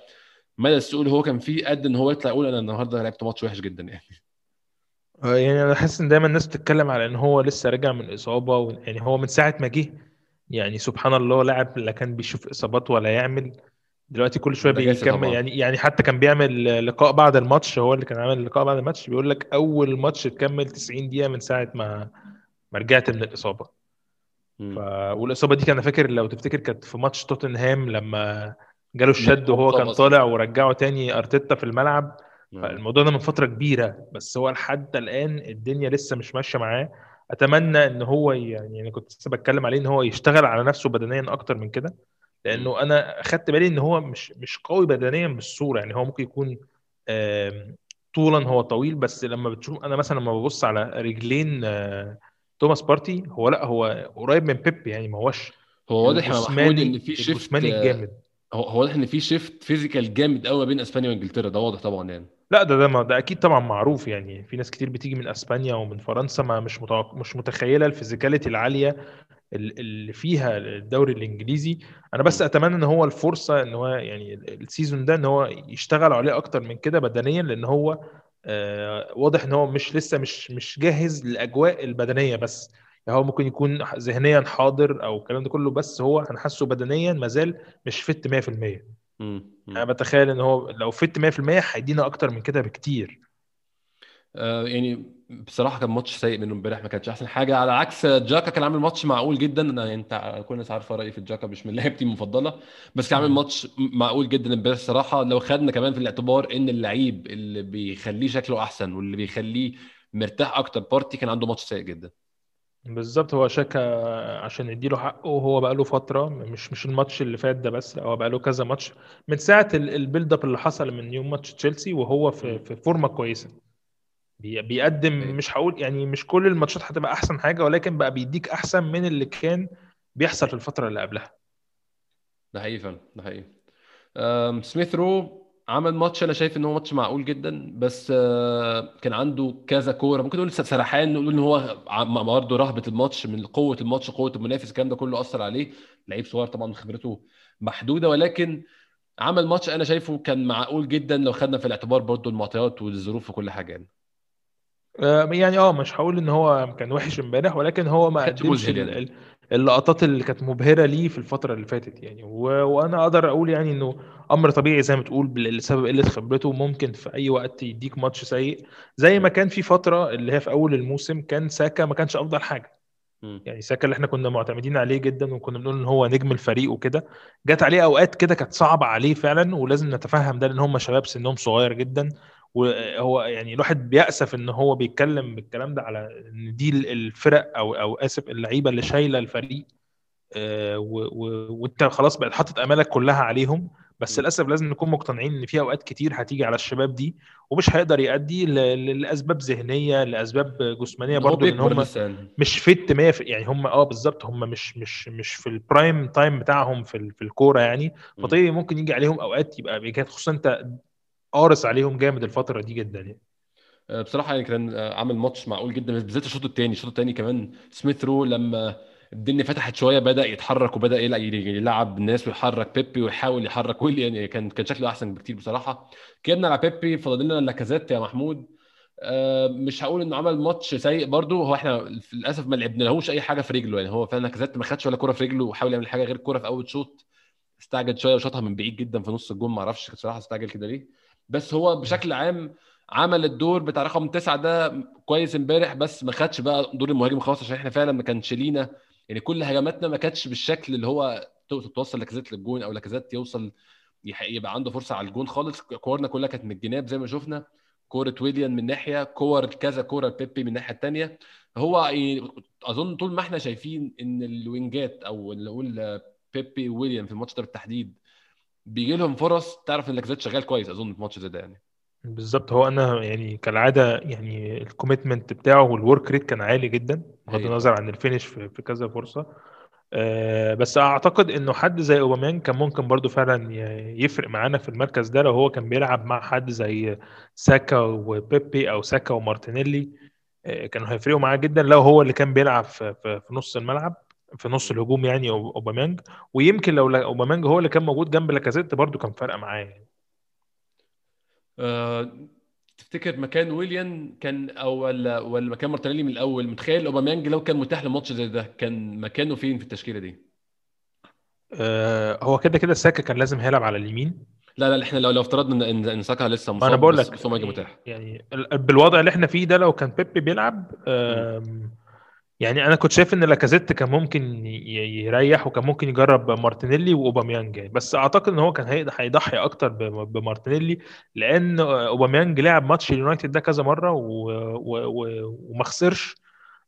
مدى السوء اللي هو كان فيه قد إن هو يطلع يقول أنا النهارده لعبت ماتش وحش جدا يعني. آه، يعني أنا حاسس إن دايما الناس بتتكلم على إن هو لسه راجع من إصابة يعني هو من ساعة ما جه يعني سبحان الله لاعب لا كان بيشوف إصابات ولا يعمل. دلوقتي كل شوية بيكمل. يعني يعني حتى كان بيعمل لقاء بعد الماتش هو اللي كان عامل لقاء بعد الماتش بيقول لك أول ماتش تكمل 90 دقيقة من ساعة ما ما رجعت من الإصابة. ف... والإصابة دي كان فاكر لو تفتكر كانت في ماتش توتنهام لما جاله الشد هو وهو كان طالع ورجعه تاني أرتيتا في الملعب. فالموضوع ده من فترة كبيرة. بس هو لحد الآن الدنيا لسه مش ماشية معاه. أتمنى إن هو يعني أنا كنت لسه بتكلم عليه إن هو يشتغل على نفسه بدنيا أكتر من كده. لأنه أنا أخدت بالي إن هو مش مش قوي بدنيا بالصورة يعني هو ممكن يكون طولا هو طويل بس لما بتشوف أنا مثلا لما ببص على رجلين آه، توماس بارتي هو لأ هو قريب من بيب يعني ما هوش هو واضح يا محمود إن في shift الجامد. هو واضح إن في shift physical جامد قوي بين إسبانيا وإنجلترا ده واضح طبعا يعني. لا ده ده ما- ده أكيد طبعا معروف يعني في ناس كتير بتيجي من أسبانيا ومن فرنسا ما مش متوق... مش متخيلة ال physicality العالية ال- اللي فيها الدوري الإنجليزي أنا بس. أتمنى إن هو الفرصة إن هو يعني ال season ده إن هو يشتغل عليه أكتر من كده بدنيا لأن هو آه واضح إن هو مش لسه مش مش جاهز للأجواء البدنية بس يعني هو ممكن يكون ذهنيا حاضر أو الكلام ده كله بس هو أنا حاسه بدنيا مازال مش فت 100% مم. أنا. بتخيل إن هو لو فت 100% هيدينا أكتر من كده بكتير. آه يعني بصراحة كان ماتش سيء منه امبارح ما كانش أحسن حاجة. على عكس جاكا كان عامل ماتش معقول جدا. أنا أنت كل الناس عارفه رأيي في جاكا مش من لعيبتي المفضلة. بس كان عامل. ماتش معقول جدا امبارح الصراحه لو خدنا كمان في الاعتبار إن اللعيب اللي بيخليه شكله أحسن واللي بيخليه مرتاح أكتر بارتي كان عنده ماتش سيء جدا. بالظبط هو شاكا عشان نديله حقه هو بقاله فترة مش مش الماتش اللي فات ده بس لا هو بقاله كذا ماتش من ساعة ال- ال build up اللي حصل من يوم ماتش تشيلسي وهو في. في form ة كويسة بي- بيقدم. مش هقول يعني مش كل الماتشات هتبقى أحسن حاجة ولكن بقى بيديك أحسن من اللي كان بيحصل في الفترة اللي قبلها ده حقيقي فعلا ده حقيقي سميث رو عمل ماتش أنا شايف إن هو ماتش معقول جدا بس آه، كان عنده كذا كورة. ممكن نقول سرحان نقول إن هو برضه رهبة الماتش من قوة الماتش قوة المنافس الكلام ده كله أثر عليه. لعيب صغير طبعا خبرته محدودة ولكن عمل ماتش أنا شايفه كان معقول جدا لو خدنا في الاعتبار برضه المعطيات والظروف وكل حاجة يعني. آه، يعني آه مش هقول إن هو كان وحش إمبارح ولكن هو ما قدمش اللقطات اللي كانت مبهرة ليه في الفترة اللي فاتت يعني. و... وأنا أقدر أقول يعني إنه أمر طبيعي زي ما تقول بسبب قلة خبرته. ممكن في أي وقت يديك ماتش سيء. زي ما كان في فترة اللي هي في أول الموسم كان ساكا ما كانش أفضل حاجة. مم. يعني ساكا اللي إحنا كنا معتمدين عليه جدا وكنا بنقول إن هو نجم الفريق وكده. جت عليه أوقات كده كانت صعبة عليه فعلا ولازم نتفهم ده لأن هم شباب سنهم صغير جدا. وهو يعني الواحد بيأسف إن هو بيتكلم بالكلام ده على إن دي الفرق أو أو آسف اللعيبة اللي شايلة الفريق آه، وأنت خلاص بقت حاطط أمالك كلها عليهم بس. للأسف لازم نكون مقتنعين إن في أوقات كتير هتيجي على الشباب دي ومش هيقدر يأدي لأسباب ذهنية لأسباب جسمانية إن برضو بيكبر هم مش فت 100 في يعني هم آه بالظبط هم مش مش مش في ال prime time بتاعهم في في الكورة يعني. فطبيعي ممكن يجي عليهم أوقات يبقى خصوصا أنت قارش عليهم جامد الفترة دي جدا يعني. آه، بصراحة يعني كان آه، عامل ماتش معقول جدا بالذات الشوط الثاني الشوط الثاني كمان سميث رو لما الدنيا فتحت شوية بدأ يتحرك وبدأ يلع- يلعب الناس ويحرك بيبي ويحاول يحرك ويليان يعني كان كان شكله أحسن بكتير بصراحة. كنا على بيبي فاضل لنا لاكازيت يا محمود. آه، مش هقول إنه عمل ماتش سيء برضو هو إحنا للأسف ما لعبنالهوش أي حاجة في رجله يعني. هو فعلا لاكازيت ما خدش ولا كوره في رجله وحاول يعمل حاجة غير كوره في أول شوط. استعجل شوية وشاطها من بعيد جدا في نص الجون ما أعرفش بصراحة استعجل كده ليه. بس هو بشكل عام عمل الدور بتاع رقم تسعة ده كويس امبارح بس ما خدش بقى دور المهاجم خالص عشان إحنا فعلا ما كانش لينا يعني كل هجماتنا ما كانتش بالشكل اللي هو تو- توصل لاكازيت للجون أو لاكازيت يوصل يبقى عنده فرصة على الجون خالص. كورنا كلها كانت من الجناب زي ما شفنا. كورة ويليان من ناحية كور كذا كورة بيبي من الناحيه الثانية هو أظن طول ما إحنا شايفين إن ال wing ات أو اللي نقول بيبي وويليان في الماتش ده بالتحديد بيجي لهم فرص تعرف ان لاكازيت شغال كويس أظن في ماتش زي ده يعني. بالظبط. هو أنا يعني كالعادة يعني ال commitment بتاعه وال work rate كان عالي جدا بغض حقيقي النظر عن ال finish في, في كذا فرصة. آه بس أعتقد إنه حد زي اوباميانج كان ممكن برضو فعلا يفرق معانا في المركز ده لو هو كان بيلعب مع حد زي ساكا وبيبي أو ساكا ومارتينيلي آه، كانوا هيفرقوا معاه جدا لو هو اللي كان بيلعب في, في, في نص الملعب. في نص الهجوم يعني أوباميانج. ويمكن لو أوباميانج هو اللي كان موجود جنب لاكازيت برضو كان فارقه معاه يعني. أه تفتكر مكان ويليان كان أو ولا ولا مكان مارتينيلي من الأول؟ متخيل أوباميانج لو كان متاح لماتش زي ده كان مكانه فين في التشكيلة دي؟ آه هو كده كده ساكا كان لازم هيلعب على اليمين. لا لا إحنا لو لو افترضنا ان إن ساكا لسه مصاب أنا بقول لك يجي متاح. يعني ال- بالوضع اللي إحنا فيه ده لو كان بيبي بيلعب يعني أنا كنت شايف إن لاكازيت كان ممكن يريح وكان ممكن يجرب مارتينيلي وأوباميانج يعني. بس أعتقد إن هو كان هيضحي أكتر بمارتينيلي لأن أوباميانج لعب ماتش اليونايتد ده كذا مرة و... و... و... وما خسرش.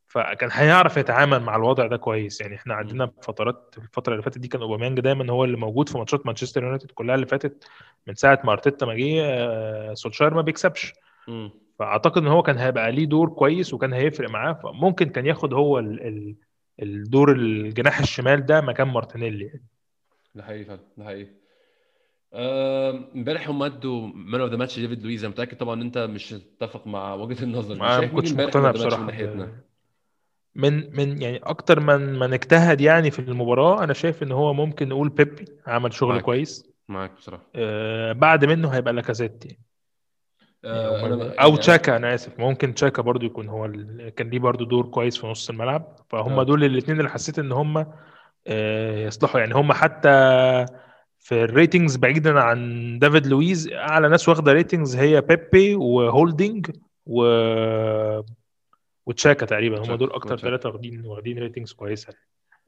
فكان هيعرف يتعامل مع الوضع ده كويس يعني. إحنا عندنا فترات الفترة اللي فاتت دي كان أوباميانج دايما هو اللي موجود في ماتشات مانشستر يونايتد كلها اللي فاتت من ساعة ما أرتيتا ما جه آه، سولشاير ما بيكسبش. فأعتقد إن هو كان هيبقى ليه دور كويس وكان هيفرق معاه فممكن كان ياخد هو ال ال الدور الجناح الشمال ده مكان مارتينيلي يعني. ده حقيقي فعلا ده حقيقي. امبارح هم أدوا man of the match ديفيد لويز أنا متأكد طبعا إن أنت مش هتتفق مع وجهة النظر. مين كنتش مقتنع ماتش من بصراحة. ناحيتنا. من من يعني أكتر من من اجتهد يعني في المباراة أنا شايف إن هو ممكن نقول بيبي عمل شغل معاك كويس. معاك بصراحة. آه بعد منه هيبقى لاكازيت يعني. أو يعني تشاكا أنا آسف. ممكن تشاكا برضو يكون هو ال... كان ليه برضو دور كويس في نص الملعب. فهم آه. دول الاثنين اللي حسيت إن هم آه، يصلحوا. يعني هم حتى في ال ratings بعيدا عن دافيد لويز أعلى ناس واخدة ratings هي بيبي وهولدنج و وتشاكا تقريبا. هم دول أكتر ثلاثة واخدين واخدين ratings كويسة.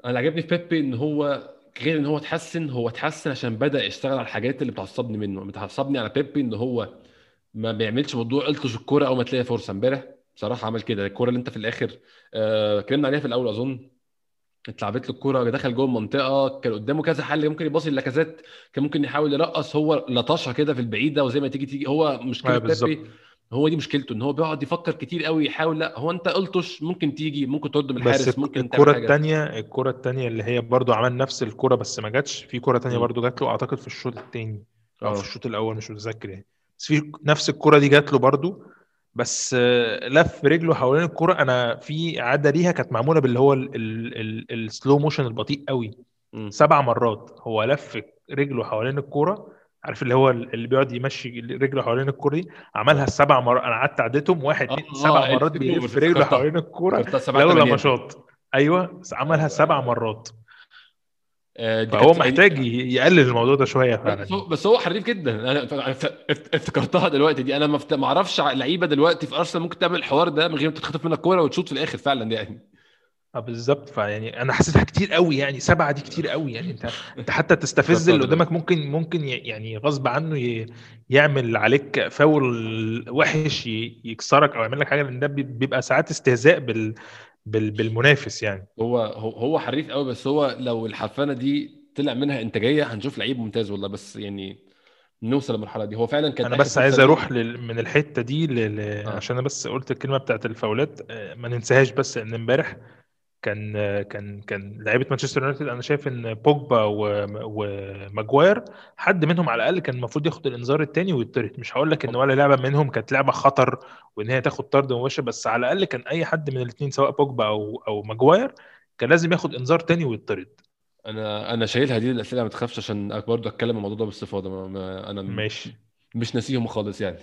أنا عجبني في بيبي إن هو غير إن هو اتحسن هو اتحسن عشان بدأ يشتغل على الحاجات اللي بتعصبني منه. بتعصبني على بيبي إن هو ما بيعملش موضوع ألطش الكورة أول ما تلاقي فرصة. امبارح بصراحة عمل كده. الكورة اللي أنت في الآخر آه، اتكلمنا عليها في الأول أظن. اتلعبت له الكورة دخل جوه المنطقة كان قدامه كذا حل ممكن يباصي للاكازيت كان ممكن يحاول يرقص. هو لطشها كده في البعيدة وزي ما تيجي تيجي. هو مشكلة بيبي هو دي مشكلته إن هو بيقعد يفكر كتير قوي يحاول لا هو أنت الطش ممكن تيجي ممكن ترد من بس الحارس الك- ممكن حاجة. التانية الكرة التانية اللي هي برضو عمل نفس الكرة بس ما جاتش في كرة تانية مم. برضو جات له أعتقد في الشوط التاني أو في آه. الشوط الأول مش متذكر يعني. بس في نفس الكرة دي جات له برضو بس آه، لف رجله حوالين الكرة. أنا في عادة ليها كانت معمولة باللي هو السلو موشن البطيء قوي. مم. سبع مرات هو لف رجله حوالين الكرة عارف اللي هو اللي بيقعد يمشي رجله حوالين الكرة دي؟ عملها آه سبع مرات. أنا قعدت عديتهم واحد اتنين آه سبع آه مرات الفكرة بيلف رجله حوالين سبعة لولا نشاط أيوه عملها سبع مرات. آه، فهو كانت محتاج يقلل الموضوع ده شوية فعلا. هو بس هو حريف جدا. أنا افتكرتها دلوقتي دي. أنا ما أعرفش لعيبة دلوقتي في أرسنال ممكن تعمل الحوار ده من غير ما تتخطف منك كورة وتشوط في الآخر فعلا يعني. آه بالظبط. فيعني أنا حسيتها كتير قوي يعني. سبعة دي كتير قوي يعني. انت أنت حتى تستفز اللي قدامك ممكن ممكن يعني غصب عنه يعمل عليك فاول وحش يكسرك أو يعمل لك حاجة. لأن ده بي- بيبقى ساعات استهزاء بال بال بالمنافس يعني. هو هو حريف قوي بس هو لو الحرفنة دي طلع منها إنتاجية هنشوف لعيب ممتاز والله بس يعني نوصل للمرحلة دي. هو فعلا كانت أنا بس عايز أروح لل... من الحتة دي ل... آه. عشان أنا بس قلت الكلمة بتاعت الفاولات آه، ما ننساهاش بس ان امبارح كان كان كان لعيبة مانشستر يونايتد. أنا شايف إن بوجبا وماجواير حد منهم على الأقل كان المفروض ياخد الإنذار الثاني ويطرد مش هقول لك إن ولا لعبة منهم كانت لعبة خطر وإن هي تاخد طرد مباشر بس على الأقل كان أي حد من الاثنين سواء بوجبا أو أو ماجواير كان لازم ياخد إنذار ثاني ويطرد أنا أنا شايلها دي الاسئله ما تخافش عشان برضه أتكلم الموضوع ده باستفاضة. أنا ماشي. مش ناسيهم خالص يعني.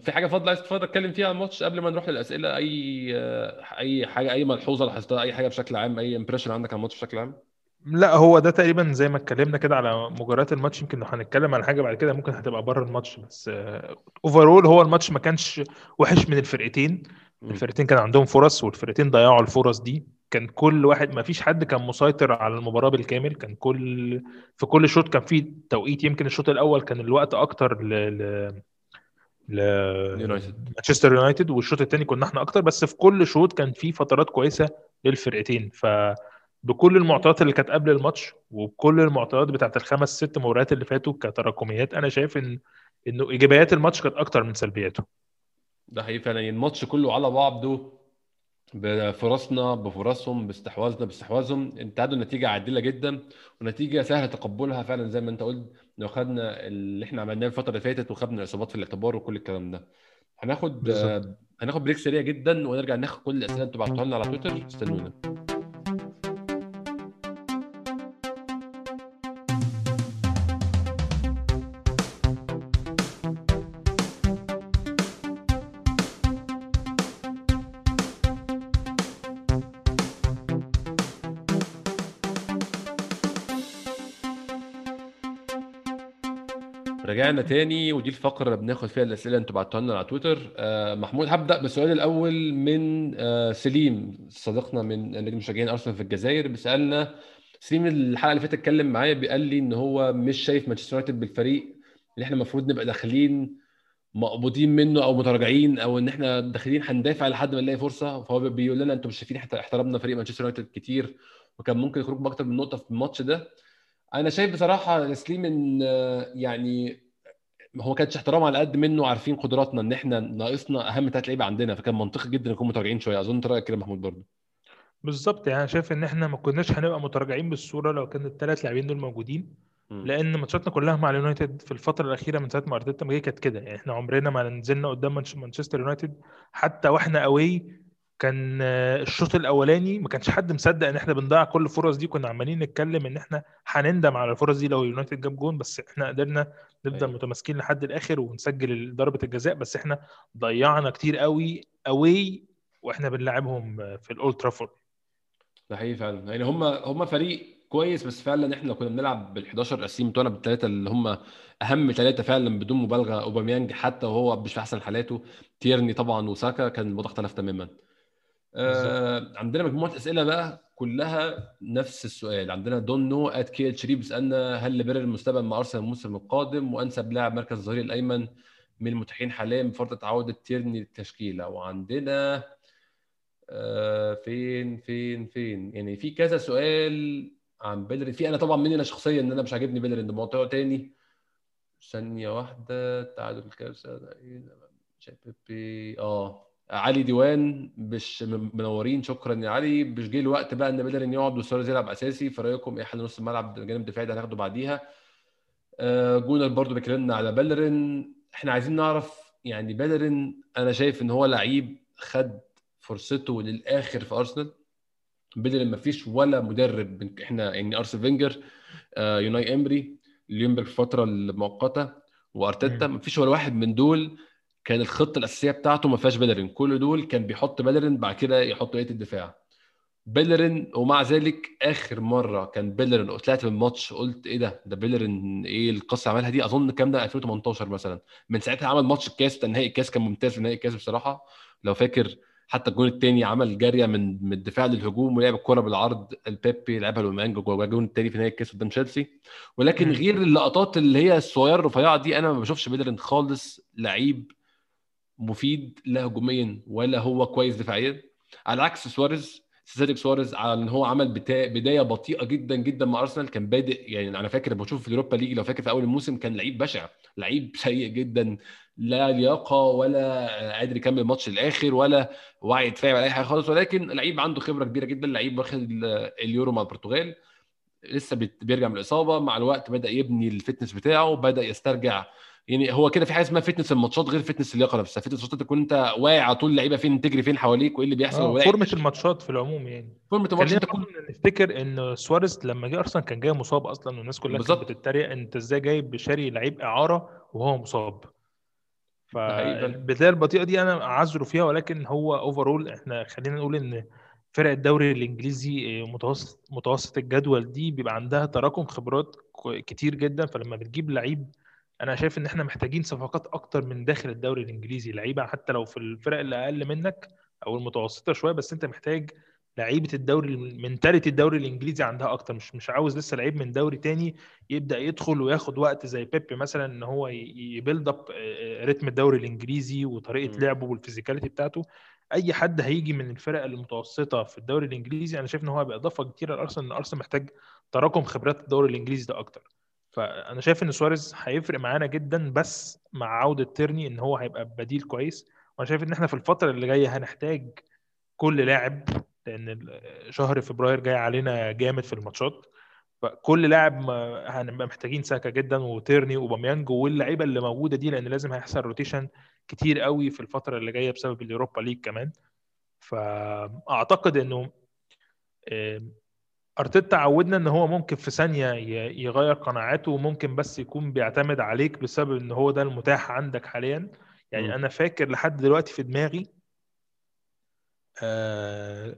في حاجة فاضلة عايز تتفضل اتكلم فيها عن الماتش قبل ما نروح للأسئلة؟ أي أي حاجة أي ملحوظة لاحظتها؟ أي حاجة بشكل عام؟ أي impression عندك عن الماتش بشكل عام؟ لا هو ده تقريبا زي ما اتكلمنا كده على مجريات الماتش. يمكن لو هنتكلم على حاجة بعد كده ممكن هتبقى بره الماتش بس overall هو الماتش ما كانش وحش من الفرقتين. الفرقتين كان عندهم فرص والفرقتين ضيعوا الفرص دي. كان كل واحد ما فيش حد كان مسيطر على المباراة بالكامل. كان كل في كل شوط كان في توقيت. يمكن الشوط الأول كان الوقت أكتر ل ل ل يونايتد مانشستر يونايتد والشوط الثاني كنا إحنا أكتر بس في كل شوط كان في فترات كويسة للفرقتين. ف بكل المعطيات اللي كانت قبل الماتش وبكل المعطيات بتاعت الخمس ست مباريات اللي فاتوا كتراكميات أنا شايف إن إنه إيجابيات الماتش كانت أكتر من سلبياته. ده حقيقي فعلا. يعني الماتش كله على بعضه بفرصنا بفرصهم باستحواذنا باستحواذهم. انتهوا النتيجة عادلة جدا ونتيجة سهلة تقبلها فعلا زي ما انت قلت لو خدنا اللي إحنا عملناه الفترة اللي فاتت وخدنا الإصابات في الاعتبار وكل الكلام ده. هناخد بالظبط. آه، هناخد بريك سريع جدا ونرجع ناخد كل الأسئلة اللي أنتوا بعتوها لنا على تويتر. استنونا. رجعنا تاني ودي الفقرة اللي بناخد فيها الأسئلة أنتوا بعتوها لنا على تويتر. آه محمود هبدأ بالسؤال الأول من آه سليم صديقنا من نجم مشجعين أرسنال في الجزائر بيسألنا سليم الحلقة اللي فاتت اتكلم معايا بيقال لي إن هو مش شايف مانشستر يونايتد بالفريق اللي إحنا المفروض نبقى داخلين مقبوضين منه أو متراجعين أو إن إحنا داخلين هندافع لحد ما نلاقي فرصة. فهو بيقول لنا أنتم مش شايفين احترمنا فريق مانشستر يونايتد كتير وكان ممكن يخرج بأكتر من نقطة في الماتش ده. أنا شايف بصراحة تسليم إن آه، يعني هو ما كانش احترام على قد منه عارفين قدراتنا إن إحنا ناقصنا أهم ثلاث لعيبه عندنا فكان منطقي جدا نكون متراجعين شوية. أظن انت رايك كده محمود برضه. بالظبط يعني شايف إن إحنا ما كناش هنبقى متراجعين بالصورة لو كان الثلاث لاعبين دول موجودين مم. لأن ماتشاتنا كلها مع اليونايتد في الفترة الأخيرة من ساعة ما أرتيتا ما جه كانت كده. يعني إحنا عمرنا ما نزلنا قدام مانش- مانشستر يونايتد حتى وإحنا قوي كان آه، الشوط الأولاني ما كانش حد مصدق إن إحنا بنضيع كل الفرص دي كنا عمالين نتكلم إن إحنا هنندم على الفرص دي لو اليونايتد جاب جون بس إحنا قدرنا نفضل أيوة. متماسكين لحد الآخر ونسجل ضربة الجزاء بس إحنا ضيعنا كتير قوي قوي وإحنا بنلعبهم في الاولد ترافورد ده حقيقي فعلا. يعني هم هم فريق كويس بس فعلا إحنا لو كنا بنلعب بال 11 اساسيين بتوعنا بالثلاثه اللي هم أهم ثلاثة فعلا بدون مبالغة أوباميانج حتى وهو مش في أحسن حالاته تيرني طبعا وساكا كان الموضوع اختلف تماما. آه عندنا مجموعة أسئلة بقى كلها نفس السؤال. عندنا don't know at key شريف بيسألنا هل ليبرر المستقبل مع أرسنال الموسم القادم؟ وأنسب لاعب مركز الظهير الأيمن من المتاحين حاليا بفرض عودة تيرني للتشكيلة. وعندنا آه فين فين فين؟ يعني في كذا سؤال عن بيلرين. في أنا طبعا مني أنا شخصيا ان أنا مش عاجبني بيلرين. ده موضوع تاني. ثانية واحدة. تعادل الكارثه آه. علي ديوان مش منورين شكرا يا علي. مش جه الوقت بقى إن بيلرين يقعد وسواريز يلعب أساسي في رايكم إيه حل نص الملعب الجانب الدفاعي ده هناخده بعديها. آه جونر برضو بيكلمنا على بيلرين. إحنا عايزين نعرف يعني بيلرين أنا شايف إن هو لعيب خد فرصته للآخر في أرسنال. بيلرين ما فيش ولا مدرب من- إحنا يعني أرسنال فينجر آه أوناي إمري ليونبرغ في الفترة المؤقتة وأرتيتا. ما فيش ولا واحد من دول كان الخطة الأساسية بتاعته ما فيهاش بيلرين كل دول كان بيحط بيلرين بعد كده يحط بقية الدفاع. بيلرين ومع ذلك آخر مرة كان بيلرين طلعت من الماتش قلت إيه ده؟ ده بيلرين إيه القصة عملها دي؟ أظن الكلام ده؟ 2018 مثلا. من ساعتها عمل ماتش الكاس بتاع نهائي الكاس كان ممتاز في نهائي الكاس بصراحة. لو فاكر حتى الجون الثاني عمل جارية من من الدفاع للهجوم ولعب الكرة بالعرض. لبيبي لعبها لأوباميانج والجون الثاني في نهائي الكاس قدام تشيلسي ولكن. غير اللقطات اللي هي الصغيرة الرفيعة دي أنا ما بشوفش بيلرين خالص لعيب مفيد لا هجوميا ولا هو كويس دفاعيا على عكس سواريز سيدريك سواريز على إن هو عمل. بداية بطيئة جدا جدا مع أرسنال كان بادئ يعني أنا فاكر لما بشوف في اليوروبا ليج لو فاكر في أول الموسم كان لعيب بشع لعيب سيء جدا لا لياقة ولا قادر يكمل الماتش للآخر ولا وعي دفاعي ولا أي حاجة خالص ولكن لعيب عنده خبرة كبيرة جدا لعيب واخد ال- اليورو مع البرتغال لسه بيرجع من الإصابة مع الوقت بدأ يبني ال fitness بتاعه بدأ يسترجع يعني هو كده في حاجة اسمها fitness الماتشات غير fitness اللياقة نفسها. fitness الماتشات تكون انت واعي على طول اللعيبة فين تجري فين حواليك وايه اللي بيحصل فورمه الماتشات في العموم يعني. فورمة الماتش خلينا انت تكون نفتكر إن سواريز لما جه أرسنال كان جاي مصاب أصلا والناس كلها كانت. بتتريق أنت إزاي جايب شاري لعيب إعارة وهو مصاب. فالبدايه البطيئة دي أنا أعذره فيها ولكن هو overall إحنا خلينا نقول إن فرق الدوري الإنجليزي آه، متوسط متوسط الجدول دي بيبقى عندها تراكم خبرات كتير جدا. فلما بتجيب لعيب أنا شايف إن إحنا محتاجين صفقات أكتر من داخل الدوري الإنجليزي لعيبة حتى لو في الفرق اللي أقل منك أو المتوسطة شوية بس أنت محتاج لعيبة الدوري mentality الدوري الإنجليزي عندها أكتر مش مش عاوز لسه لعيب من دوري تاني يبدأ يدخل وياخد وقت زي بيبي مثلا إن هو ي build up رتم الدوري الإنجليزي وطريقة م. لعبه وال physicality بتاعته أي حد هيجي من الفرق المتوسطة في الدوري الإنجليزي أنا شايف إن هو هيبقى إضافة كتيرة لأرسنال إن أرسنال محتاج تراكم خبرات الدوري الإنجليزي ده أكتر فأنا شايف إن سواريز هيفرق معانا جدا بس مع عودة تيرني إن هو هيبقى بديل كويس. وأنا شايف إن إحنا في الفترة اللي جاية هنحتاج كل لاعب لأن شهر فبراير جاي علينا جامد في الماتشات. فكل لاعب هنبقى محتاجين ساكا جدا وتيرني وأوباميانج واللعيبة اللي موجودة دي لأن لازم هيحصل rotation كتير قوي في الفترة اللي جاية بسبب اليوروبا ليج كمان. فأعتقد إنه أرتيتا عودنا إن هو ممكن في ثانية يغير قناعاته وممكن بس يكون بيعتمد عليك بسبب إن هو ده المتاح عندك حاليا. يعني مم. أنا فاكر لحد دلوقتي في دماغي آه،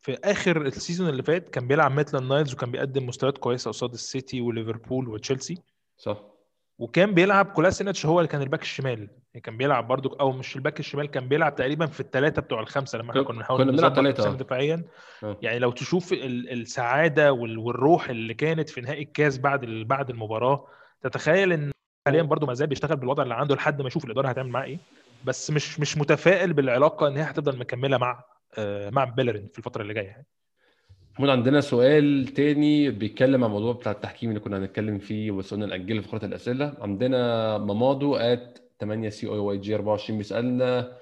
في آخر ال season اللي فات كان بيلعب ميتلاند نايلز وكان بيقدم مستويات كويسة قصاد السيتي وليفربول وتشيلسي. صح. وكان بيلعب كولاسينيتش هو اللي كان الباك الشمال يعني كان بيلعب برضو أو مش الباك الشمال كان بيلعب تقريبا في الثلاثه بتوع الخمسة لما إحنا كنا بنحاول كنا بنلعب نظبط ثلاثة، نفسنا آه. دفاعيا آه. يعني لو تشوف ال- السعادة وال- والروح اللي كانت في نهائي الكاس بعد بعد المباراة تتخيل إن حاليا برضو ما زال بيشتغل بالوضع اللي عنده لحد ما يشوف الإدارة هتعمل معاه إيه بس مش مش متفائل بالعلاقة إن هي هتفضل مكملة مع آه، مع بيلرين في الفترة اللي جاية يعني. محمود عندنا سؤال تاني بيتكلم عن الموضوع بتاع التحكيم اللي كنا هنتكلم فيه بس قلنا نأجله في فقرة الأسئلة. عندنا مامادو at 8 c o y g 24 بيسألنا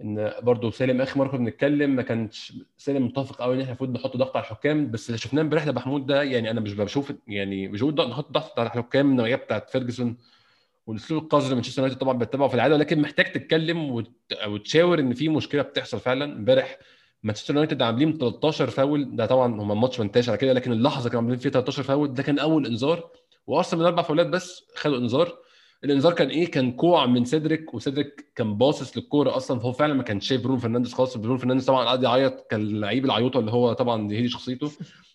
إن برضه سالم اخر مرة كنا بنتكلم ما كانش سالم متفق قوي إن إحنا المفروض نحط ضغط على الحكام بس اللي شفناه امبارح محمود ده يعني أنا مش بشوف يعني مش بقول نحط ضغط على الحكام من النوعية بتاعت فيرجسون والاسلوب القذر اللي مانشستر يونايتد طبعا بيتبعه في العادة ولكن محتاج تتكلم وت... وتشاور إن في مشكلة بتحصل فعلا. امبارح مانشستر يونايتد عاملين 13 فاول. ده طبعا هم الماتش ما انتهاش على كده لكن اللحظة كانوا عاملين فيها 13 فاول. ده كان أول إنذار. وأرسنال من أربع فاولات بس خدوا إنذار. الإنذار كان إيه؟ كان كوع من سيدريك وسيدريك كان باصص للكورة أصلا. فهو فعلا ما كانش شايف برونو فرنانديز خالص. برونو فرنانديز طبعا قعد يعيط. كان اللعيب العيوطه اللي هو طبعا دي هي شخصيته.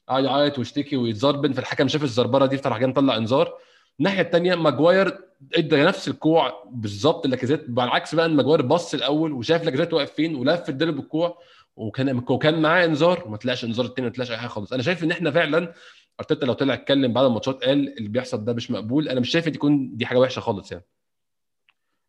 قعد يعيط ويشتكي ويتزربن. فالحكم شاف الزربنة دي فراح جاي مطلع إنذار. الناحية الثانية ماجواير إدى نفس الكوع بالظبط لاكازيت بالعكس بقى إن ماجواير بص الأول وشاف لاكازيت واقف فين ولف اداله بالكوع وكان وكان معاه انذار وما طلعش انذار التاني ما طلعش أي حاجة خالص. أنا شايف إن إحنا فعلا أرتيتا لو طلع اتكلم بعد الماتشات قال اللي بيحصل ده مش مقبول. أنا مش شايف تكون دي حاجة وحشة خالص يعني.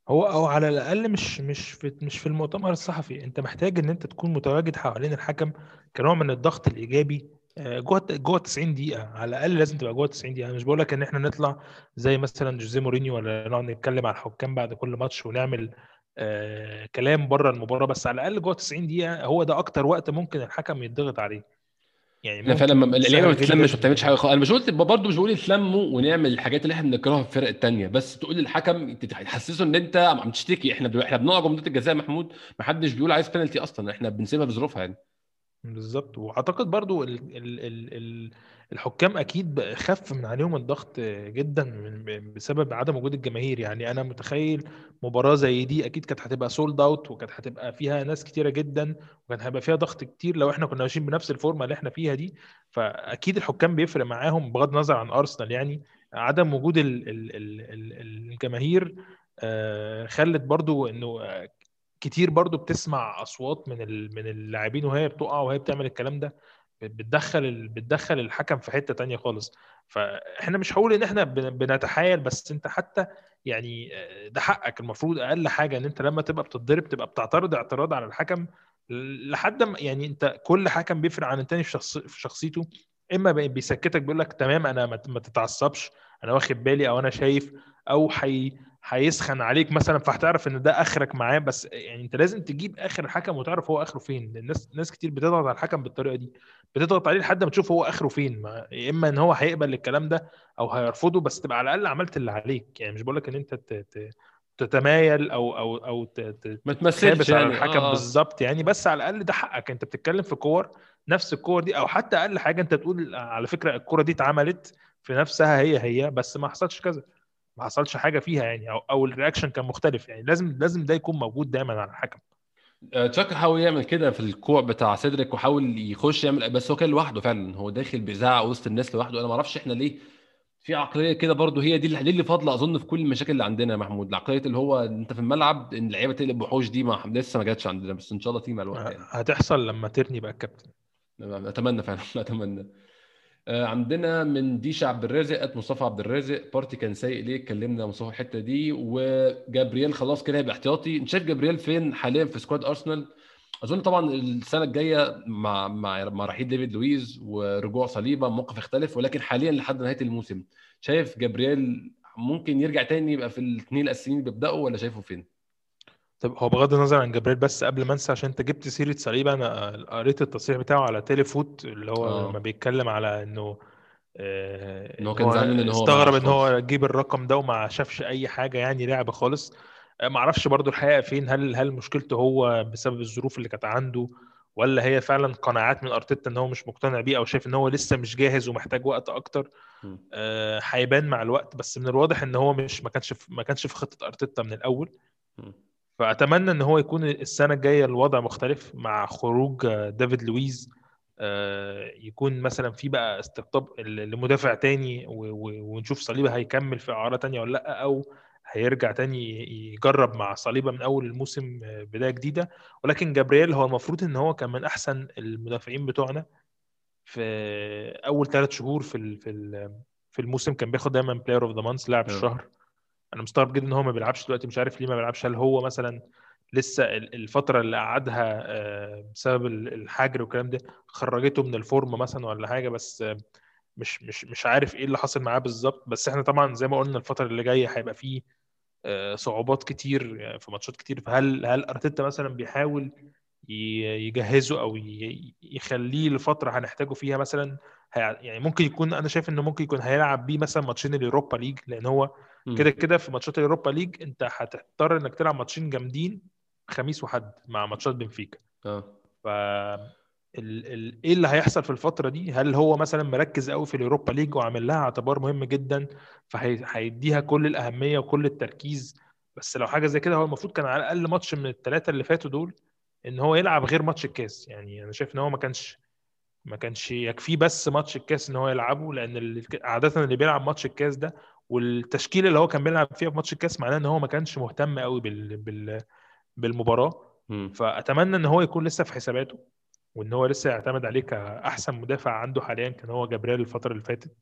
هو أو على الأقل مش مش في مش في المؤتمر الصحفي. أنت محتاج إن أنت تكون متواجد حوالين الحكم كنوع من الضغط الإيجابي. آه، جوه جوه 90 دقيقة. على الأقل لازم تبقى جوه 90 دقيقة. أنا مش بقول لك إن إحنا نطلع زي مثلا جوزيه مورينيو ولا نقعد نتكلم على الحكام بعد كل ماتش ونعمل آه كلام بره المباراه بس على الأقل جوه 90 دقيقة هو ده أكتر وقت ممكن الحكم يتضغط عليه. يعني إحنا فعلا اللعيبه ما بتتلمش. ما بتعملش حاجة خالص. أنا مش قلت برضه مش بقول يتلموا ونعمل الحاجات اللي إحنا بنكرهها في الفرق الثانية بس تقول للحكم تحسسه إن أنت عم تشتكي. إحنا إحنا بنقع جمله الجزاء محمود. ما حدش بيقول عايز بينالتي أصلا. إحنا بنسيبها بظروفها يعني. بالظبط. وأعتقد برضو ال ال ال ال الحكام أكيد خف من عليهم الضغط جدا من بسبب عدم وجود الجماهير. يعني أنا متخيل مباراة زي دي أكيد كانت هتبقى sold out وكانت هتبقى فيها ناس كتيرة جدا وكان هيبقى فيها ضغط كتير لو إحنا كنا ماشيين بنفس الفورمة اللي إحنا فيها دي. فأكيد الحكام بيفرق معاهم بغض النظر عن ارسنال يعني عدم وجود ال ال ال ال الجماهير آه، خلت برضو إنه كتير برضو بتسمع أصوات من من اللاعبين وهي بتقع وهي بتعمل الكلام ده بتدخل بتدخل الحكم في حتة تانية خالص. فإحنا مش هقول إن إحنا بن- بنتحايل بس أنت حتى يعني آه، ده حقك. المفروض أقل حاجة إن أنت لما تبقى بتتضرب تبقى بتعترض اعتراض على الحكم لحد ما يعني أنت كل حكم بيفرق عن التاني في في شخصيته. إما بي- بيسكتك بيقول لك تمام أنا ما تتعصبش أنا واخد بالي أو أنا شايف أو حي هيسخن عليك مثلا فهتعرف إن ده آخرك معاه. بس يعني أنت لازم تجيب آخر الحكم وتعرف هو آخره فين. الناس ناس كتير بتضغط على الحكم بالطريقة دي. بتضغط عليه لحد ما تشوف هو آخره فين. ما يا إما إن هو هيقبل الكلام ده أو هيرفضه بس تبقى على الأقل عملت اللي عليك. يعني مش بقول لك إن أنت ت- ت- تتمايل أو أو أو ما تمثلش تخابس على يعني. الحكم آه. بالظبط يعني. بس على الأقل ده حقك. أنت بتتكلم في كور نفس الكور دي. أو حتى أقل حاجة أنت تقول على فكرة الكره دي اتعملت في نفسها هي هي بس ما حصلش كذا. ما حصلش حاجة فيها يعني أو أو ال reaction كان مختلف يعني. لازم لازم ده يكون موجود دايما على الحكم. آه، تشاكا حاول يعمل كده في الكوع بتاع سيدريك وحاول يخش يعمل بس هو كان لوحده فعلا. هو داخل بيزعق وسط الناس لوحده. أنا ما أعرفش إحنا ليه في عقلية كده برضو هي دي اللي اللي فاضلة أظن في كل المشاكل اللي عندنا يا محمود. العقلية اللي هو أنت في الملعب إن اللعيبة تقلب وحوش دي ما لسه ما جاتش عندنا بس إن شاء الله تيجي مع الوقت يعني. هتحصل لما ترني بقى الكابتن. أتمنى فعلا أتمنى. آه، عندنا من ديشا عبد الرازق مصطفى عبد الرازق. بارتي كان سيء ليه اتكلمنا مصطفى الحتة دي. وجابرييل خلاص كده هيبقى احتياطي. انت شايف جابرييل فين حاليا في squad أرسنال؟ أظن طبعا السنة الجاية مع مع مع رحيل ديفيد لويز ورجوع صليبة موقف يختلف ولكن حاليا لحد نهاية الموسم. شايف جابرييل ممكن يرجع تاني يبقى في الاثنين الأساسيين اللي بيبدأوا ولا شايفه فين؟ طب هو بغض النظر عن جبريل بس قبل ما انسى عشان انت جبت سيرة صليبه أنا قريت التصريح بتاعه على تيلي فوت اللي هو آه. لما بيتكلم على انه آه، إن هو كان زعلان إن هو استغرب إن هو. جيب الرقم ده وما شافش أي حاجة يعني لعب خالص آه، ما أعرفش برضو الحقيقة فين هل هل مشكلته هو بسبب الظروف اللي كانت عنده ولا هي فعلا قناعات من أرتيتا إن هو مش مقتنع بيه أو شايف إن هو لسه مش جاهز ومحتاج وقت أكتر. آه، هيبان مع الوقت بس من الواضح إن هو مش ما كانش في ما كانش في خطة أرتيتا من الأول. فأتمنى إن هو يكون السنة الجاية الوضع مختلف مع خروج دافيد لويز آه، يكون مثلا في بقى استقطاب لمدافع تاني ونشوف صليبة هيكمل في أعارة تانية ولا لأ أو هيرجع تاني يجرب مع صليبة من أول الموسم آه، بداية جديدة. ولكن جابرييل هو المفروض إن هو كان من أحسن المدافعين بتوعنا في أول ثلاث شهور في في الموسم. كان بياخد دايما player of the month لاعب آه. الشهر. أنا مستغرب جدا إن هو ما بيلعبش دلوقتي مش عارف ليه ما بيلعبش. هل هو مثلا لسه ال- الفترة اللي قعدها آه، بسبب ال- الحجر والكلام ده خرجته من ال form مثلا ولا حاجة؟ بس مش مش مش عارف إيه اللي حصل معاه بالظبط. بس إحنا طبعا زي ما قلنا الفترة اللي جاية هيبقى فيه آه، صعوبات كتير يعني في ماتشات كتير. فهل هل أرتيتا مثلا بيحاول يجهزه أو يخليه لفترة هنحتاجه فيها مثلا؟ يعني ممكن يكون أنا شايف إنه ممكن يكون هيلعب بيه مثلا ماتشين اليوروبا ليج لأن هو. كده كده في ماتشات اليوروبا ليج انت هتضطر انك تلعب ماتشين جامدين خميس وحد مع ماتشات بنفيكا. آه. ف ال... ال... إيه اللي هيحصل في الفترة دي؟ هل هو مثلا مركز قوي في اليوروبا ليج وعامل لها اعتبار مهم جدا فهيديها كل الأهمية وكل التركيز؟ بس لو حاجة زي كده هو المفروض كان على الأقل ماتش من الثلاثه اللي فاتوا دول إن هو يلعب غير ماتش الكاس. يعني أنا شايف إن هو ما كانش ما كانش يكفيه بس ماتش الكاس إن هو يلعبه لأن ال- عاده اللي بيلعب ماتش الكاس ده والتشكيلة اللي هو كان بيلعب فيها في ماتش الكاس معناه إن هو ما كانش مهتم قوي بال... بال... بالمباراة. مم. فأتمنى إن هو يكون لسه في حساباته وإن هو لسه يعتمد عليه كأحسن مدافع عنده حاليا كان هو جابريل الفترة اللي فاتت.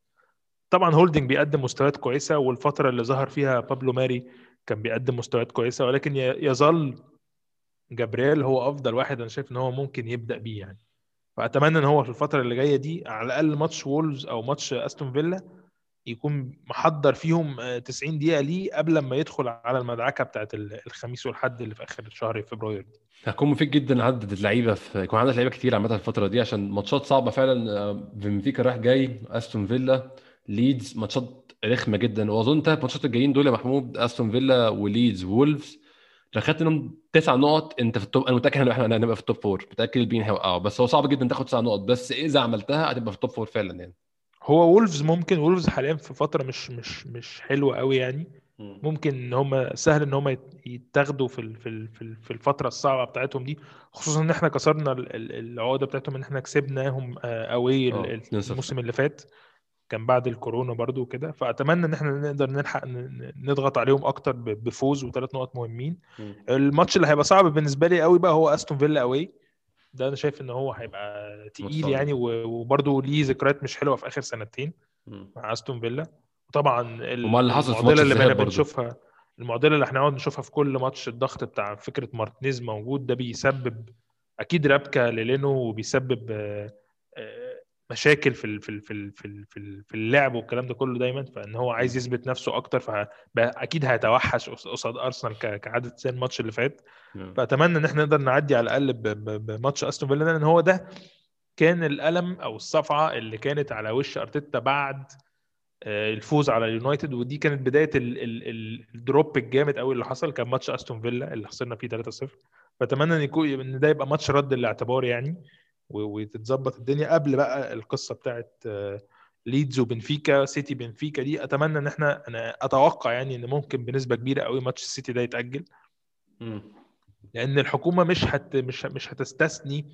طبعا هولدنج بيقدم مستويات كويسة والفترة اللي ظهر فيها بابلو ماري كان بيقدم مستويات كويسة ولكن ي- يظل جابرييل هو أفضل واحد أنا شايف إن هو ممكن يبدأ بيه يعني. فأتمنى إن هو في الفترة اللي جاية دي على الأقل ماتش وولفز أو ماتش أستون فيلا يكون محضر فيهم آه، 90 دقيقة ليه قبل ما يدخل على المدعكة بتاعت ال- الخميس والحد اللي في آخر شهر فبراير دي. هكون مفيد جدا عدد اللعيبة في يكون عندك لعيبة كتير عامة الفترة دي عشان ماتشات صعبة فعلا آه، بنفيكا رايح جاي أستون فيلا ليدز ماتشات رخمة جدا. وأظن انت الماتشات الجايين دول يا محمود أستون فيلا وليدز وولفز. لو خدت منهم تسع نقط أنت في ال top أنا متأكد إن هنبقى في ال top four متأكد البين هيوقعوا بس هو صعب جدا تاخد تسع نقط بس إذا عملتها هتبقى في ال top four فعلا يعني. هو وولفز ممكن وولفز حاليا في فترة مش مش مش حلوة قوي يعني. ممكن إن هم سهل إن هم يت- يتاخدوا في في في ال- في الفترة الصعبة بتاعتهم دي خصوصا إن إحنا كسرنا ال- ال- العقدة بتاعتهم إن إحنا كسبناهم away آه 2-0 الموسم اللي فات كان بعد الكورونا برضو وكده. فأتمنى إن إحنا نقدر نلحق نضغط عليهم أكتر بفوز وثلاث نقط مهمين. الماتش اللي هيبقى صعب بالنسبة لي قوي بقى هو استون فيلا away ده أنا شايف إن هو هيبقى تقيل. يعني و- وبرضه ليه ذكريات مش حلوة في آخر سنتين. مع أستون فيلا وطبعا المعضلة اللي بقينا برضه. بنشوفها المعضلة اللي إحنا نقعد نشوفها في كل ماتش الضغط بتاع فكرة مارتينيز موجود ده بيسبب أكيد ربكة للينو وبيسبب آه، آه، مشاكل في في في في في ال- في اللعب والكلام ده كله دايما فإن هو عايز يثبت نفسه أكتر فاكيد هيتوحش قص- قصاد أرسنال كعاده زي الماتش اللي فات. فأتمنى إن إحنا نقدر نعدي على الأقل بماتش أستون فيلا لأن هو ده كان الألم أو الصفعة اللي كانت على وش أرتيتا بعد آه، الفوز على اليونايتد. ودي كانت بداية ال ال ال ال drop الجامد قوي اللي حصل. كان ماتش أستون فيلا اللي خسرنا فيه 3-0 فأتمنى إن يكون إن ده يبقى ماتش رد الاعتبار يعني. وتتظبط الدنيا قبل بقى القصة بتاعت آه، ليدز وبنفيكا سيتي بنفيكا دي. أتمنى إن إحنا أنا أتوقع يعني إن ممكن بنسبة كبيرة قوي ماتش السيتي ده يتأجل. لأن الحكومة مش هت مش مش هتستثني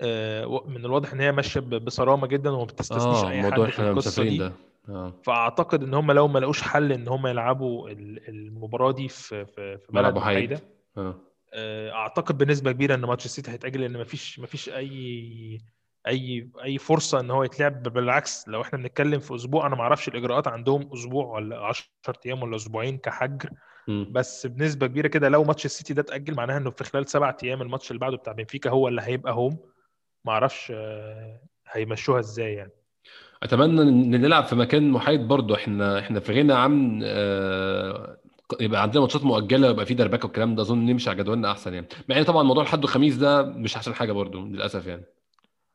آه، من الواضح إن هي ماشية بصرامة جدا وما بتستثنيش آه أي حد في القصة دي. ده. آه. فأعتقد إن هم لو ما لقوش حل إن هم يلعبوا ال- المباراة دي في في بلد محايده آه، أعتقد بنسبة كبيرة إن ماتش السيتي هيتأجل لأن مفيش مفيش أي أي أي فرصة إن هو يتلعب. بالعكس لو إحنا بنتكلم في أسبوع أنا ما أعرفش الإجراءات عندهم أسبوع ولا 10 أيام ولا أسبوعين كحجر. مم. بس بنسبة كبيرة كده لو ماتش السيتي ده اتأجل معناها إنه في خلال سبعة أيام الماتش اللي بعده بتاع بنفيكا هو اللي هيبقى home ما أعرفش آه، هيمشوها إزاي يعني. أتمنى إن نلعب في مكان محايد برضو إحنا إحنا في غنى عن آه، يبقى عندنا ماتشات مؤجلة ويبقى في دربكة والكلام ده أظن نمشي على جدولنا أحسن يعني. مع إن طبعا موضوع الحد والخميس ده مش أحسن حاجة برضو للأسف يعني.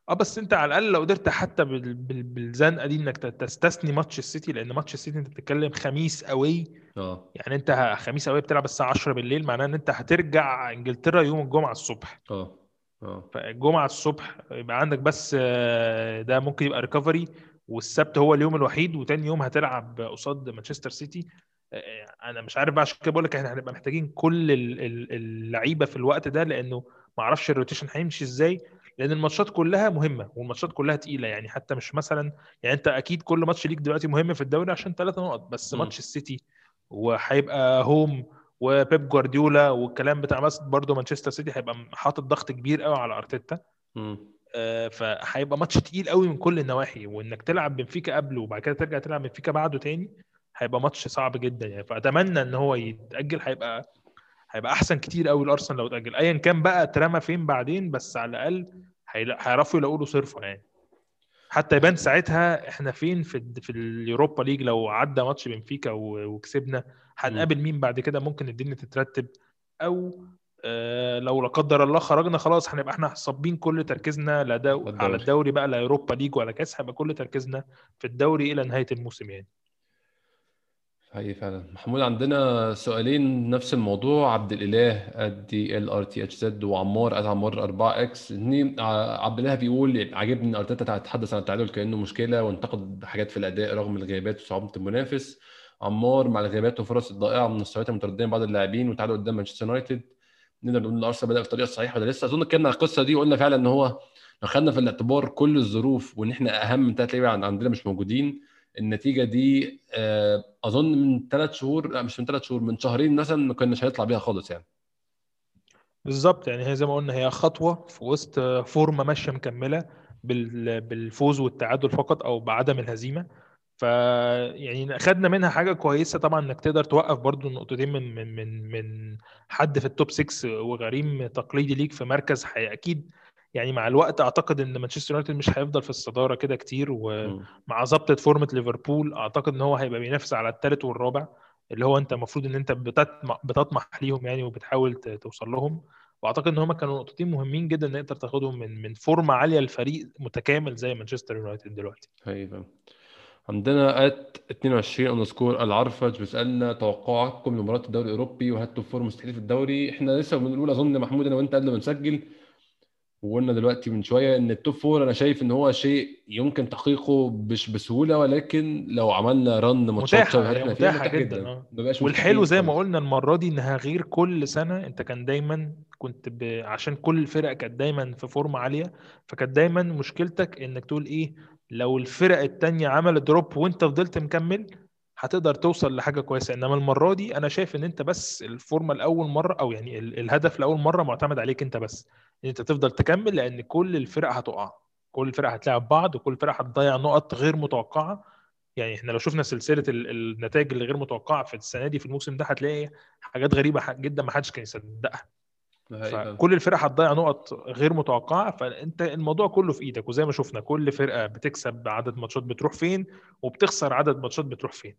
آه بس أنت على الأقل لو قدرت حتى بال- بال- بالزنقة دي إنك تستثني ماتش السيتي لأن ماتش السيتي أنت بتتكلم خميس قوي آه. يعني أنت خميس قوي بتلعب الساعة 10 بالليل معناه إن أنت هترجع إنجلترا يوم الجمعة الصبح. آه. آه. فالجمعة الصبح يبقى عندك بس آه، ده ممكن يبقى recovery والسبت هو اليوم الوحيد وتاني يوم هتلعب قصاد مانشستر سيتي. أنا مش عارف بقى عشان كده بقول لك إحنا هنبقى محتاجين كل ال- ال- اللعيبة في الوقت ده لأنه ما أعرفش ال rotation هيمشي إزاي لأن الماتشات كلها مهمة والماتشات كلها تقيلة يعني حتى مش مثلا يعني أنت أكيد كل ماتش ليك دلوقتي مهم في الدوري عشان ثلاثة نقط بس م. ماتش السيتي وهيبقى home وبيب جوارديولا والكلام بتاع بس برضه مانشستر سيتي هيبقى حاطط ضغط كبير قوي على أرتيتا. آه، فهيبقى ماتش تقيل قوي من كل النواحي وإنك تلعب بنفيكا قبله وبعد كده ترجع تلعب بنفيكا بعده تاني هيبقى ماتش صعب جدا يعني. فأتمنى إن هو يتأجل هيبقى هيبقى أحسن كتير قوي الارسنال لو اتأجل. ايا كان بقى اترمى فين بعدين بس على الأقل هيعرفوا يلاقوا له صرفة يعني. حتى يبان ساعتها إحنا فين في في ال Europa League لو عدى ماتش بنفيكا وكسبنا. هنقابل مين بعد كده؟ ممكن الدنيا تترتب. أو آه، لو لا قدر الله خرجنا خلاص هنبقى إحنا صابين كل تركيزنا لا. على الدوري بقى لا Europa League ولا كأس هيبقى كل تركيزنا في الدوري إلى نهاية الموسم يعني. حقيقي فعلا. محمود عندنا سؤالين نفس الموضوع. عبد الإله ad L R T H Z وعمار at عمار 4 X. عبد الإله بيقول عاجبني إن أرتيتا تحدث عن التعادل كأنه مشكلة وانتقد حاجات في الأداء رغم الغيابات وصعوبة المنافس. عمار مع الغيابات وفرص الضائعة من المستويات المتردية بعض اللاعبين وتعادل قدام مانشستر يونايتد نقدر نقول إن أرسنال بدأ في الطريق الصحيح ولا لسه؟ أظن اتكلمنا عن القصة دي وقلنا فعلا إن هو لو خدنا في الاعتبار كل الظروف وإن إحنا أهم من ثلاث لعيبة عن- عندنا مش موجودين النتيجة دي آه، أظن من ثلاث شهور لا مش من ثلاث شهور من شهرين مثلا ما كناش هيطلع بيها خالص يعني بالظبط يعني هي زي ما قلنا هي خطوة في وسط form ة ماشية مكملة بال... بالفوز والتعادل فقط أو بعدم الهزيمة ف يعني خدنا منها حاجة كويسة طبعا إنك تقدر توقف برضو النقطتين من من من من حد في ال top 6 وغريم تقليدي ليك في مركز. أكيد يعني مع الوقت أعتقد إن مانشستر يونايتد مش هيفضل في الصدارة كده كتير و... مم. مع ظبطة form ة ليفربول أعتقد إن هو هيبقى بينافس على الثالث والرابع اللي هو أنت المفروض إن أنت بتطمح, بتطمح ليهم يعني وبتحاول توصل لهم. وأعتقد إن هم كانوا نقطتين مهمين جدا إن تقدر تاخدهم من من form ة عالية لفريق متكامل زي مانشستر يونايتد دلوقتي. هيبقى عندنا at 22 underscore العرفج بيسألنا توقعاتكم لمباراة الدوري الأوروبي وهل top four مستحيل في الدوري. إحنا لسه بنقول أظن محمود أنا وأنت قبل ما نسجل وقلنا دلوقتي من شوية إن ال top four أنا شايف إن هو شيء يمكن تحقيقه مش بسهولة ولكن لو عملنا run ماتشات فيها متاحة متاح جدا جدا. بقاش والحلو زي ما قلنا المرة دي انها غير كل سنة أنت كان دايما كنت ب... عشان كل الفرق كانت دايما في فورمة عالية فكانت دايما مشكلتك إنك تقول إيه لو الفرق التانية عملت دروب وأنت فضلت مكمل هتقدر توصل لحاجة كويسة. إنما المرة دي أنا شايف إن أنت بس الفورمة لأول مرة أو يعني ال... الهدف لأول مرة معتمد عليك أنت بس. إن أنت تفضل تكمل لأن كل الفرق هتقع. كل الفرق هتلاعب بعض وكل الفرق هتضيع نقط غير متوقعة. يعني إحنا لو شفنا سلسلة ال- النتائج اللي غير متوقعة في السنة دي في الموسم ده هتلاقي حاجات غريبة جدا ما حدش كان يصدقها. فكل الفرق هتضيع نقط غير متوقعة فأنت الموضوع كله في إيدك وزي ما شفنا كل فرقة بتكسب عدد ماتشات بتروح فين وبتخسر عدد ماتشات بتروح فين.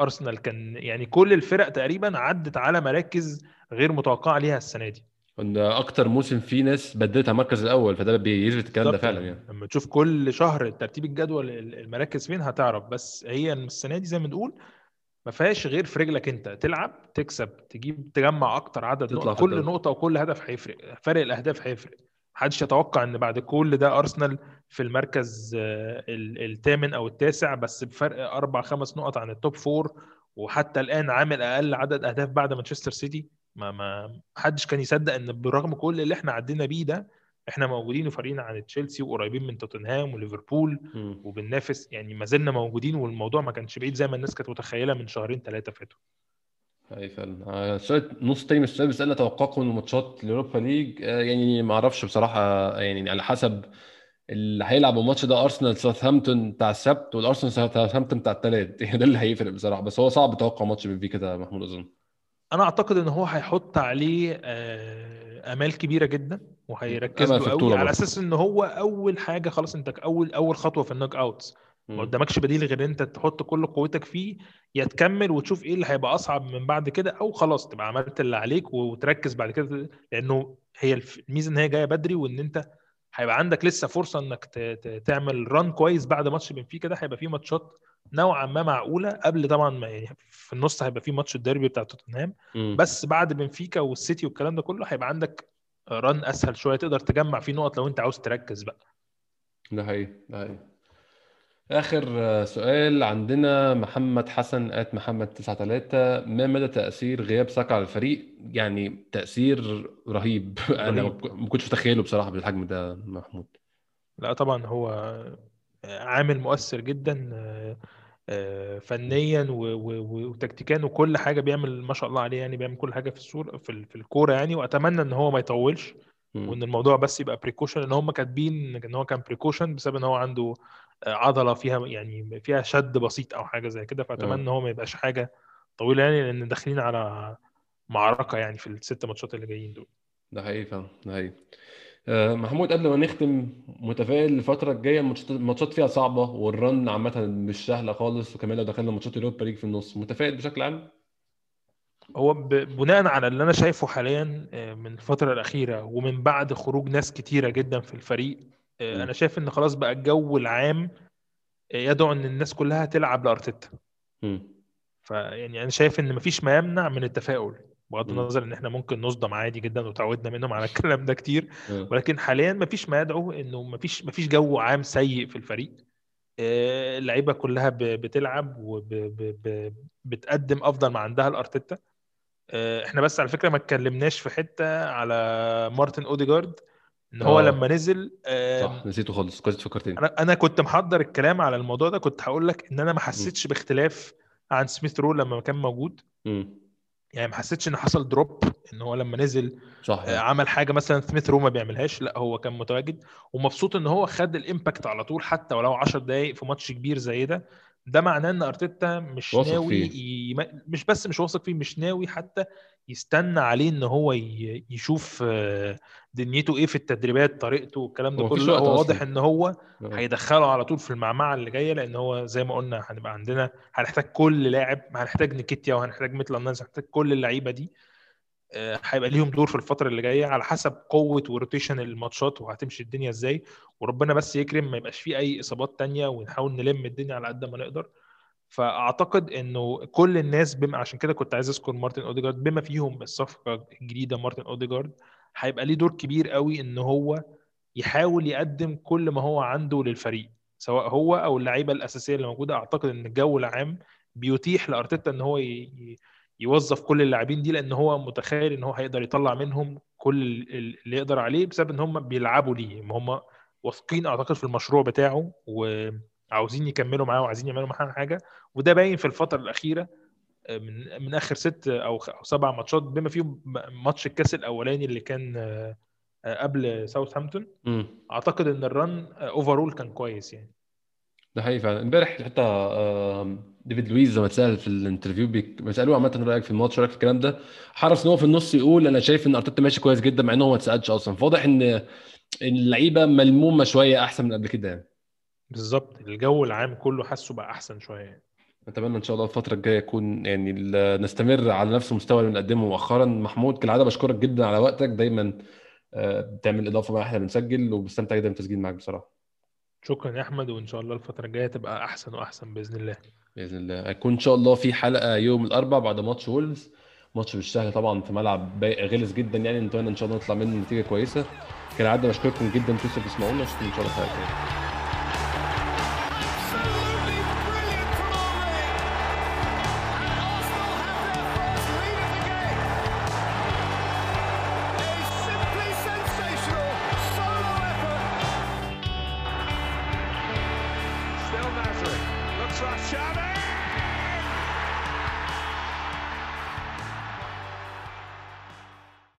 أرسنال كان يعني كل الفرق تقريبا عدت على مراكز غير متوقعة ليها السنة دي. إن أكتر موسم فيه ناس بدلت على المركز الأول فده بيثبت الكلام ده فعلا يعني. لما تشوف كل شهر ترتيب الجدول المراكز فين هتعرف بس هي السنة دي زي ما نقول ما فيهاش غير في رجلك انت تلعب تكسب تجيب تجمع أكتر عدد تطلع نقط في كل. نقطة وكل هدف هيفرق فرق الأهداف هيفرق محدش يتوقع إن بعد كل ده أرسنال في المركز آه، ال- الثامن أو التاسع بس بفرق أربع خمس نقط عن ال top four وحتى الآن عامل أقل عدد أهداف بعد مانشستر سيتي ما ما حدش كان يصدق إن برغم كل اللي إحنا عدينا بيه ده إحنا موجودين وفارقين عن تشيلسي وقريبين من توتنهام وليفربول. وبننافس يعني ما زلنا موجودين والموضوع ما كانش بعيد زي ما الناس كانت متخيلة من شهرين ثلاثة فاتوا. أي فعلا. آه، نص تاني من السؤال بيسألنا توقعكم لماتشات ال Europa League. آه، يعني ما أعرفش بصراحة آه، يعني على حسب اللي هيلعب الماتش ده أرسنال ساوثهامبتون بتاع السبت والأرسنال ساوثهامبتون بتاع الثلاث ده اللي هيفرق بصراحة. بس هو صعب توقع ماتش بنفيكا ده يا محمود أظن. أنا أعتقد إن هو هيحط عليه آه، آمال كبيرة جدا وهيركز له قوي على. أساس إن هو أول حاجة خلاص أنت أول أول خطوة في النوك أوتس ما. قدامكش بديل غير إن أنت تحط كل قوتك فيه يا تكمل وتشوف إيه اللي هيبقى أصعب من بعد كده أو خلاص تبقى عملت اللي عليك وتركز بعد كده لأنه هي الميزة إن هي جاية بدري وإن أنت هيبقى عندك لسه فرصة إنك تعمل ران كويس بعد ماتش بنفيكا ده هيبقى فيه ماتشات نوعا ما معقولة. قبل طبعا ما يعني في النص هيبقى فيه ماتش الديربي بتاع توتنهام. بس بعد بنفيكا والسيتي والكلام ده كله هيبقى عندك ران أسهل شوية. تقدر تجمع فيه نقط لو انت عاوز تركز بقى. ده حقيقي ده حقيقي. آه، سؤال عندنا محمد حسن آت محمد 93 ما مدى تأثير غياب ساكا على الفريق؟ يعني تأثير رهيب. رهيب. ما كنتش متخيله بصراحة بالحجم ده محمود. لا طبعا هو عامل مؤثر جدا آه، آه، فنيا وتكتيكيا وكل حاجة بيعمل ما شاء الله عليه يعني بيعمل كل حاجة في الصورة في في الكورة يعني وأتمنى إن هو ما يطولش. وإن الموضوع بس يبقى precaution ان هم كاتبين إن هو كان precaution بسبب إن هو عنده آه، عضلة فيها يعني فيها شد بسيط أو حاجة زي كده فأتمنى. إن هو ما يبقاش حاجة طويلة يعني لأن داخلين على معركة يعني في الست ماتشات اللي جايين دول ده حقيقي فعلا ده حقيقي محمود قبل ما نختم متفائل الفترة الجاية الماتشات فيها صعبة وال run عامة مش سهلة خالص وكمان لو دخلنا ماتشات ال Europa League في النص متفائل بشكل عام؟ هو بناء على اللي أنا شايفه حاليا آه، من الفترة الأخيرة ومن بعد خروج ناس كتيرة جدا في الفريق آه،. أنا شايف إن خلاص بقى الجو العام آه، يدعو إن الناس كلها تلعب لأرتيتا. فيعني أنا شايف إن مفيش ما يمنع من التفاؤل بغض. النظر إن إحنا ممكن نصدم عادي جدا وتعودنا منهم على الكلام ده كتير آه. ولكن حاليا مفيش ما يدعو إنه مفيش مفيش جو عام سيء في الفريق آه، اللعيبة كلها بتلعب وبتقدم أفضل ما عندها لأرتيتا آه، إحنا بس على فكرة ما اتكلمناش في حتة على مارتن أوديجارد إن هو آه. لما نزل صح نسيته خالص كويس فكرتني أنا أنا كنت محضر الكلام على الموضوع ده كنت هقول لك إن أنا ما حسيتش باختلاف عن سميث رو لما كان موجود مم. يعني ما حسيتش إن حصل drop إن هو لما نزل صح آه، عمل حاجة مثلا سميث رو ما بيعملهاش لأ هو كان متواجد ومبسوط إن هو خد ال impact على طول حتى ولو 10 دقائق في ماتش كبير زي ده. ده معناه إن أرتيتا مش ناوي. يم... مش بس مش واثق فيه مش ناوي حتى يستنى عليه إن هو ي... يشوف آه، دنيته إيه في التدريبات طريقته والكلام ده كله هو. واضح إن هو آه. هيدخله على طول في المعمعة اللي جاية لأن هو زي ما قلنا هنبقى عندنا هنحتاج كل لاعب هنحتاج نيكيتيا وهنحتاج مثل الناس هنحتاج كل اللعيبة دي هيبقى ليهم دور في الفترة اللي جاية على حسب قوة و rotation الماتشات وهتمشي الدنيا إزاي. وربنا بس يكرم ما يبقاش فيه أي إصابات تانية ونحاول نلم الدنيا على قد ما نقدر. فأعتقد إنه كل الناس بما عشان كده كنت عايز أذكر مارتن أوديجارد. بما فيهم الصفقة الجديدة مارتن أوديجارد هيبقى ليه دور كبير قوي إن هو يحاول يقدم كل ما هو عنده للفريق سواء هو أو اللعيبة الأساسية اللي موجودة. أعتقد إن الجو العام بيتيح لأرتيتا إن هو ي- يوظف كل اللاعبين دي لأن هو متخيل إن هو هيقدر يطلع منهم كل ال- اللي يقدر عليه بسبب إن هم بيلعبوا ليه. هم واثقين أعتقد في المشروع بتاعه وعاوزين يكملوا معاه وعايزين يعملوا معاه حاجة. وده باين في الفترة الأخيرة من من آخر ست أو سبع ماتشات بما فيهم ماتش الكأس الأولاني اللي كان آه، آه، قبل ساوثهامبتون. أعتقد إن ال run overall كان كويس يعني. ده حقيقي فعلا. إمبارح حتى ديفيد لويز لما اتسأل في ال interview بيك- بيسالوه عامة رأيك في الماتش رأيك في الكلام ده؟ حرص إن هو في النص يقول أنا شايف إن أرتيتا ماشي كويس جدا مع ان هو ما اتسألش أصلا. فواضح إن اللعيبة ملمومة شوية أحسن من قبل كده يعني. بالظبط. الجو العام كله حاسه بقى أحسن شوية يعني. أتمنى إن شاء الله الفترة الجاية يكون يعني نستمر على نفس المستوى اللي بنقدمه مؤخرا. محمود كالعادة بشكرك جدا على وقتك. دايما آه، بتعمل إضافة معايا إحنا بنسجل وبستمتع جدا بالتسجيل معاك بصراحة. شكرا يا أحمد وإن شاء الله الفترة الجاية تبقى أحسن وأحسن بإذن الله. بإذن الله. هيكون إن شاء الله في حلقة يوم الاربعاء بعد ماتش وولفز. ماتش مش سهل طبعا في ملعب غلس جدا يعني. نتمنى إن شاء الله نطلع منه نتيجة كويسة. كالعاده بشكركم جدا. أنتوا لسه بتسمعونا اشوفكم إن شاء الله في حلقة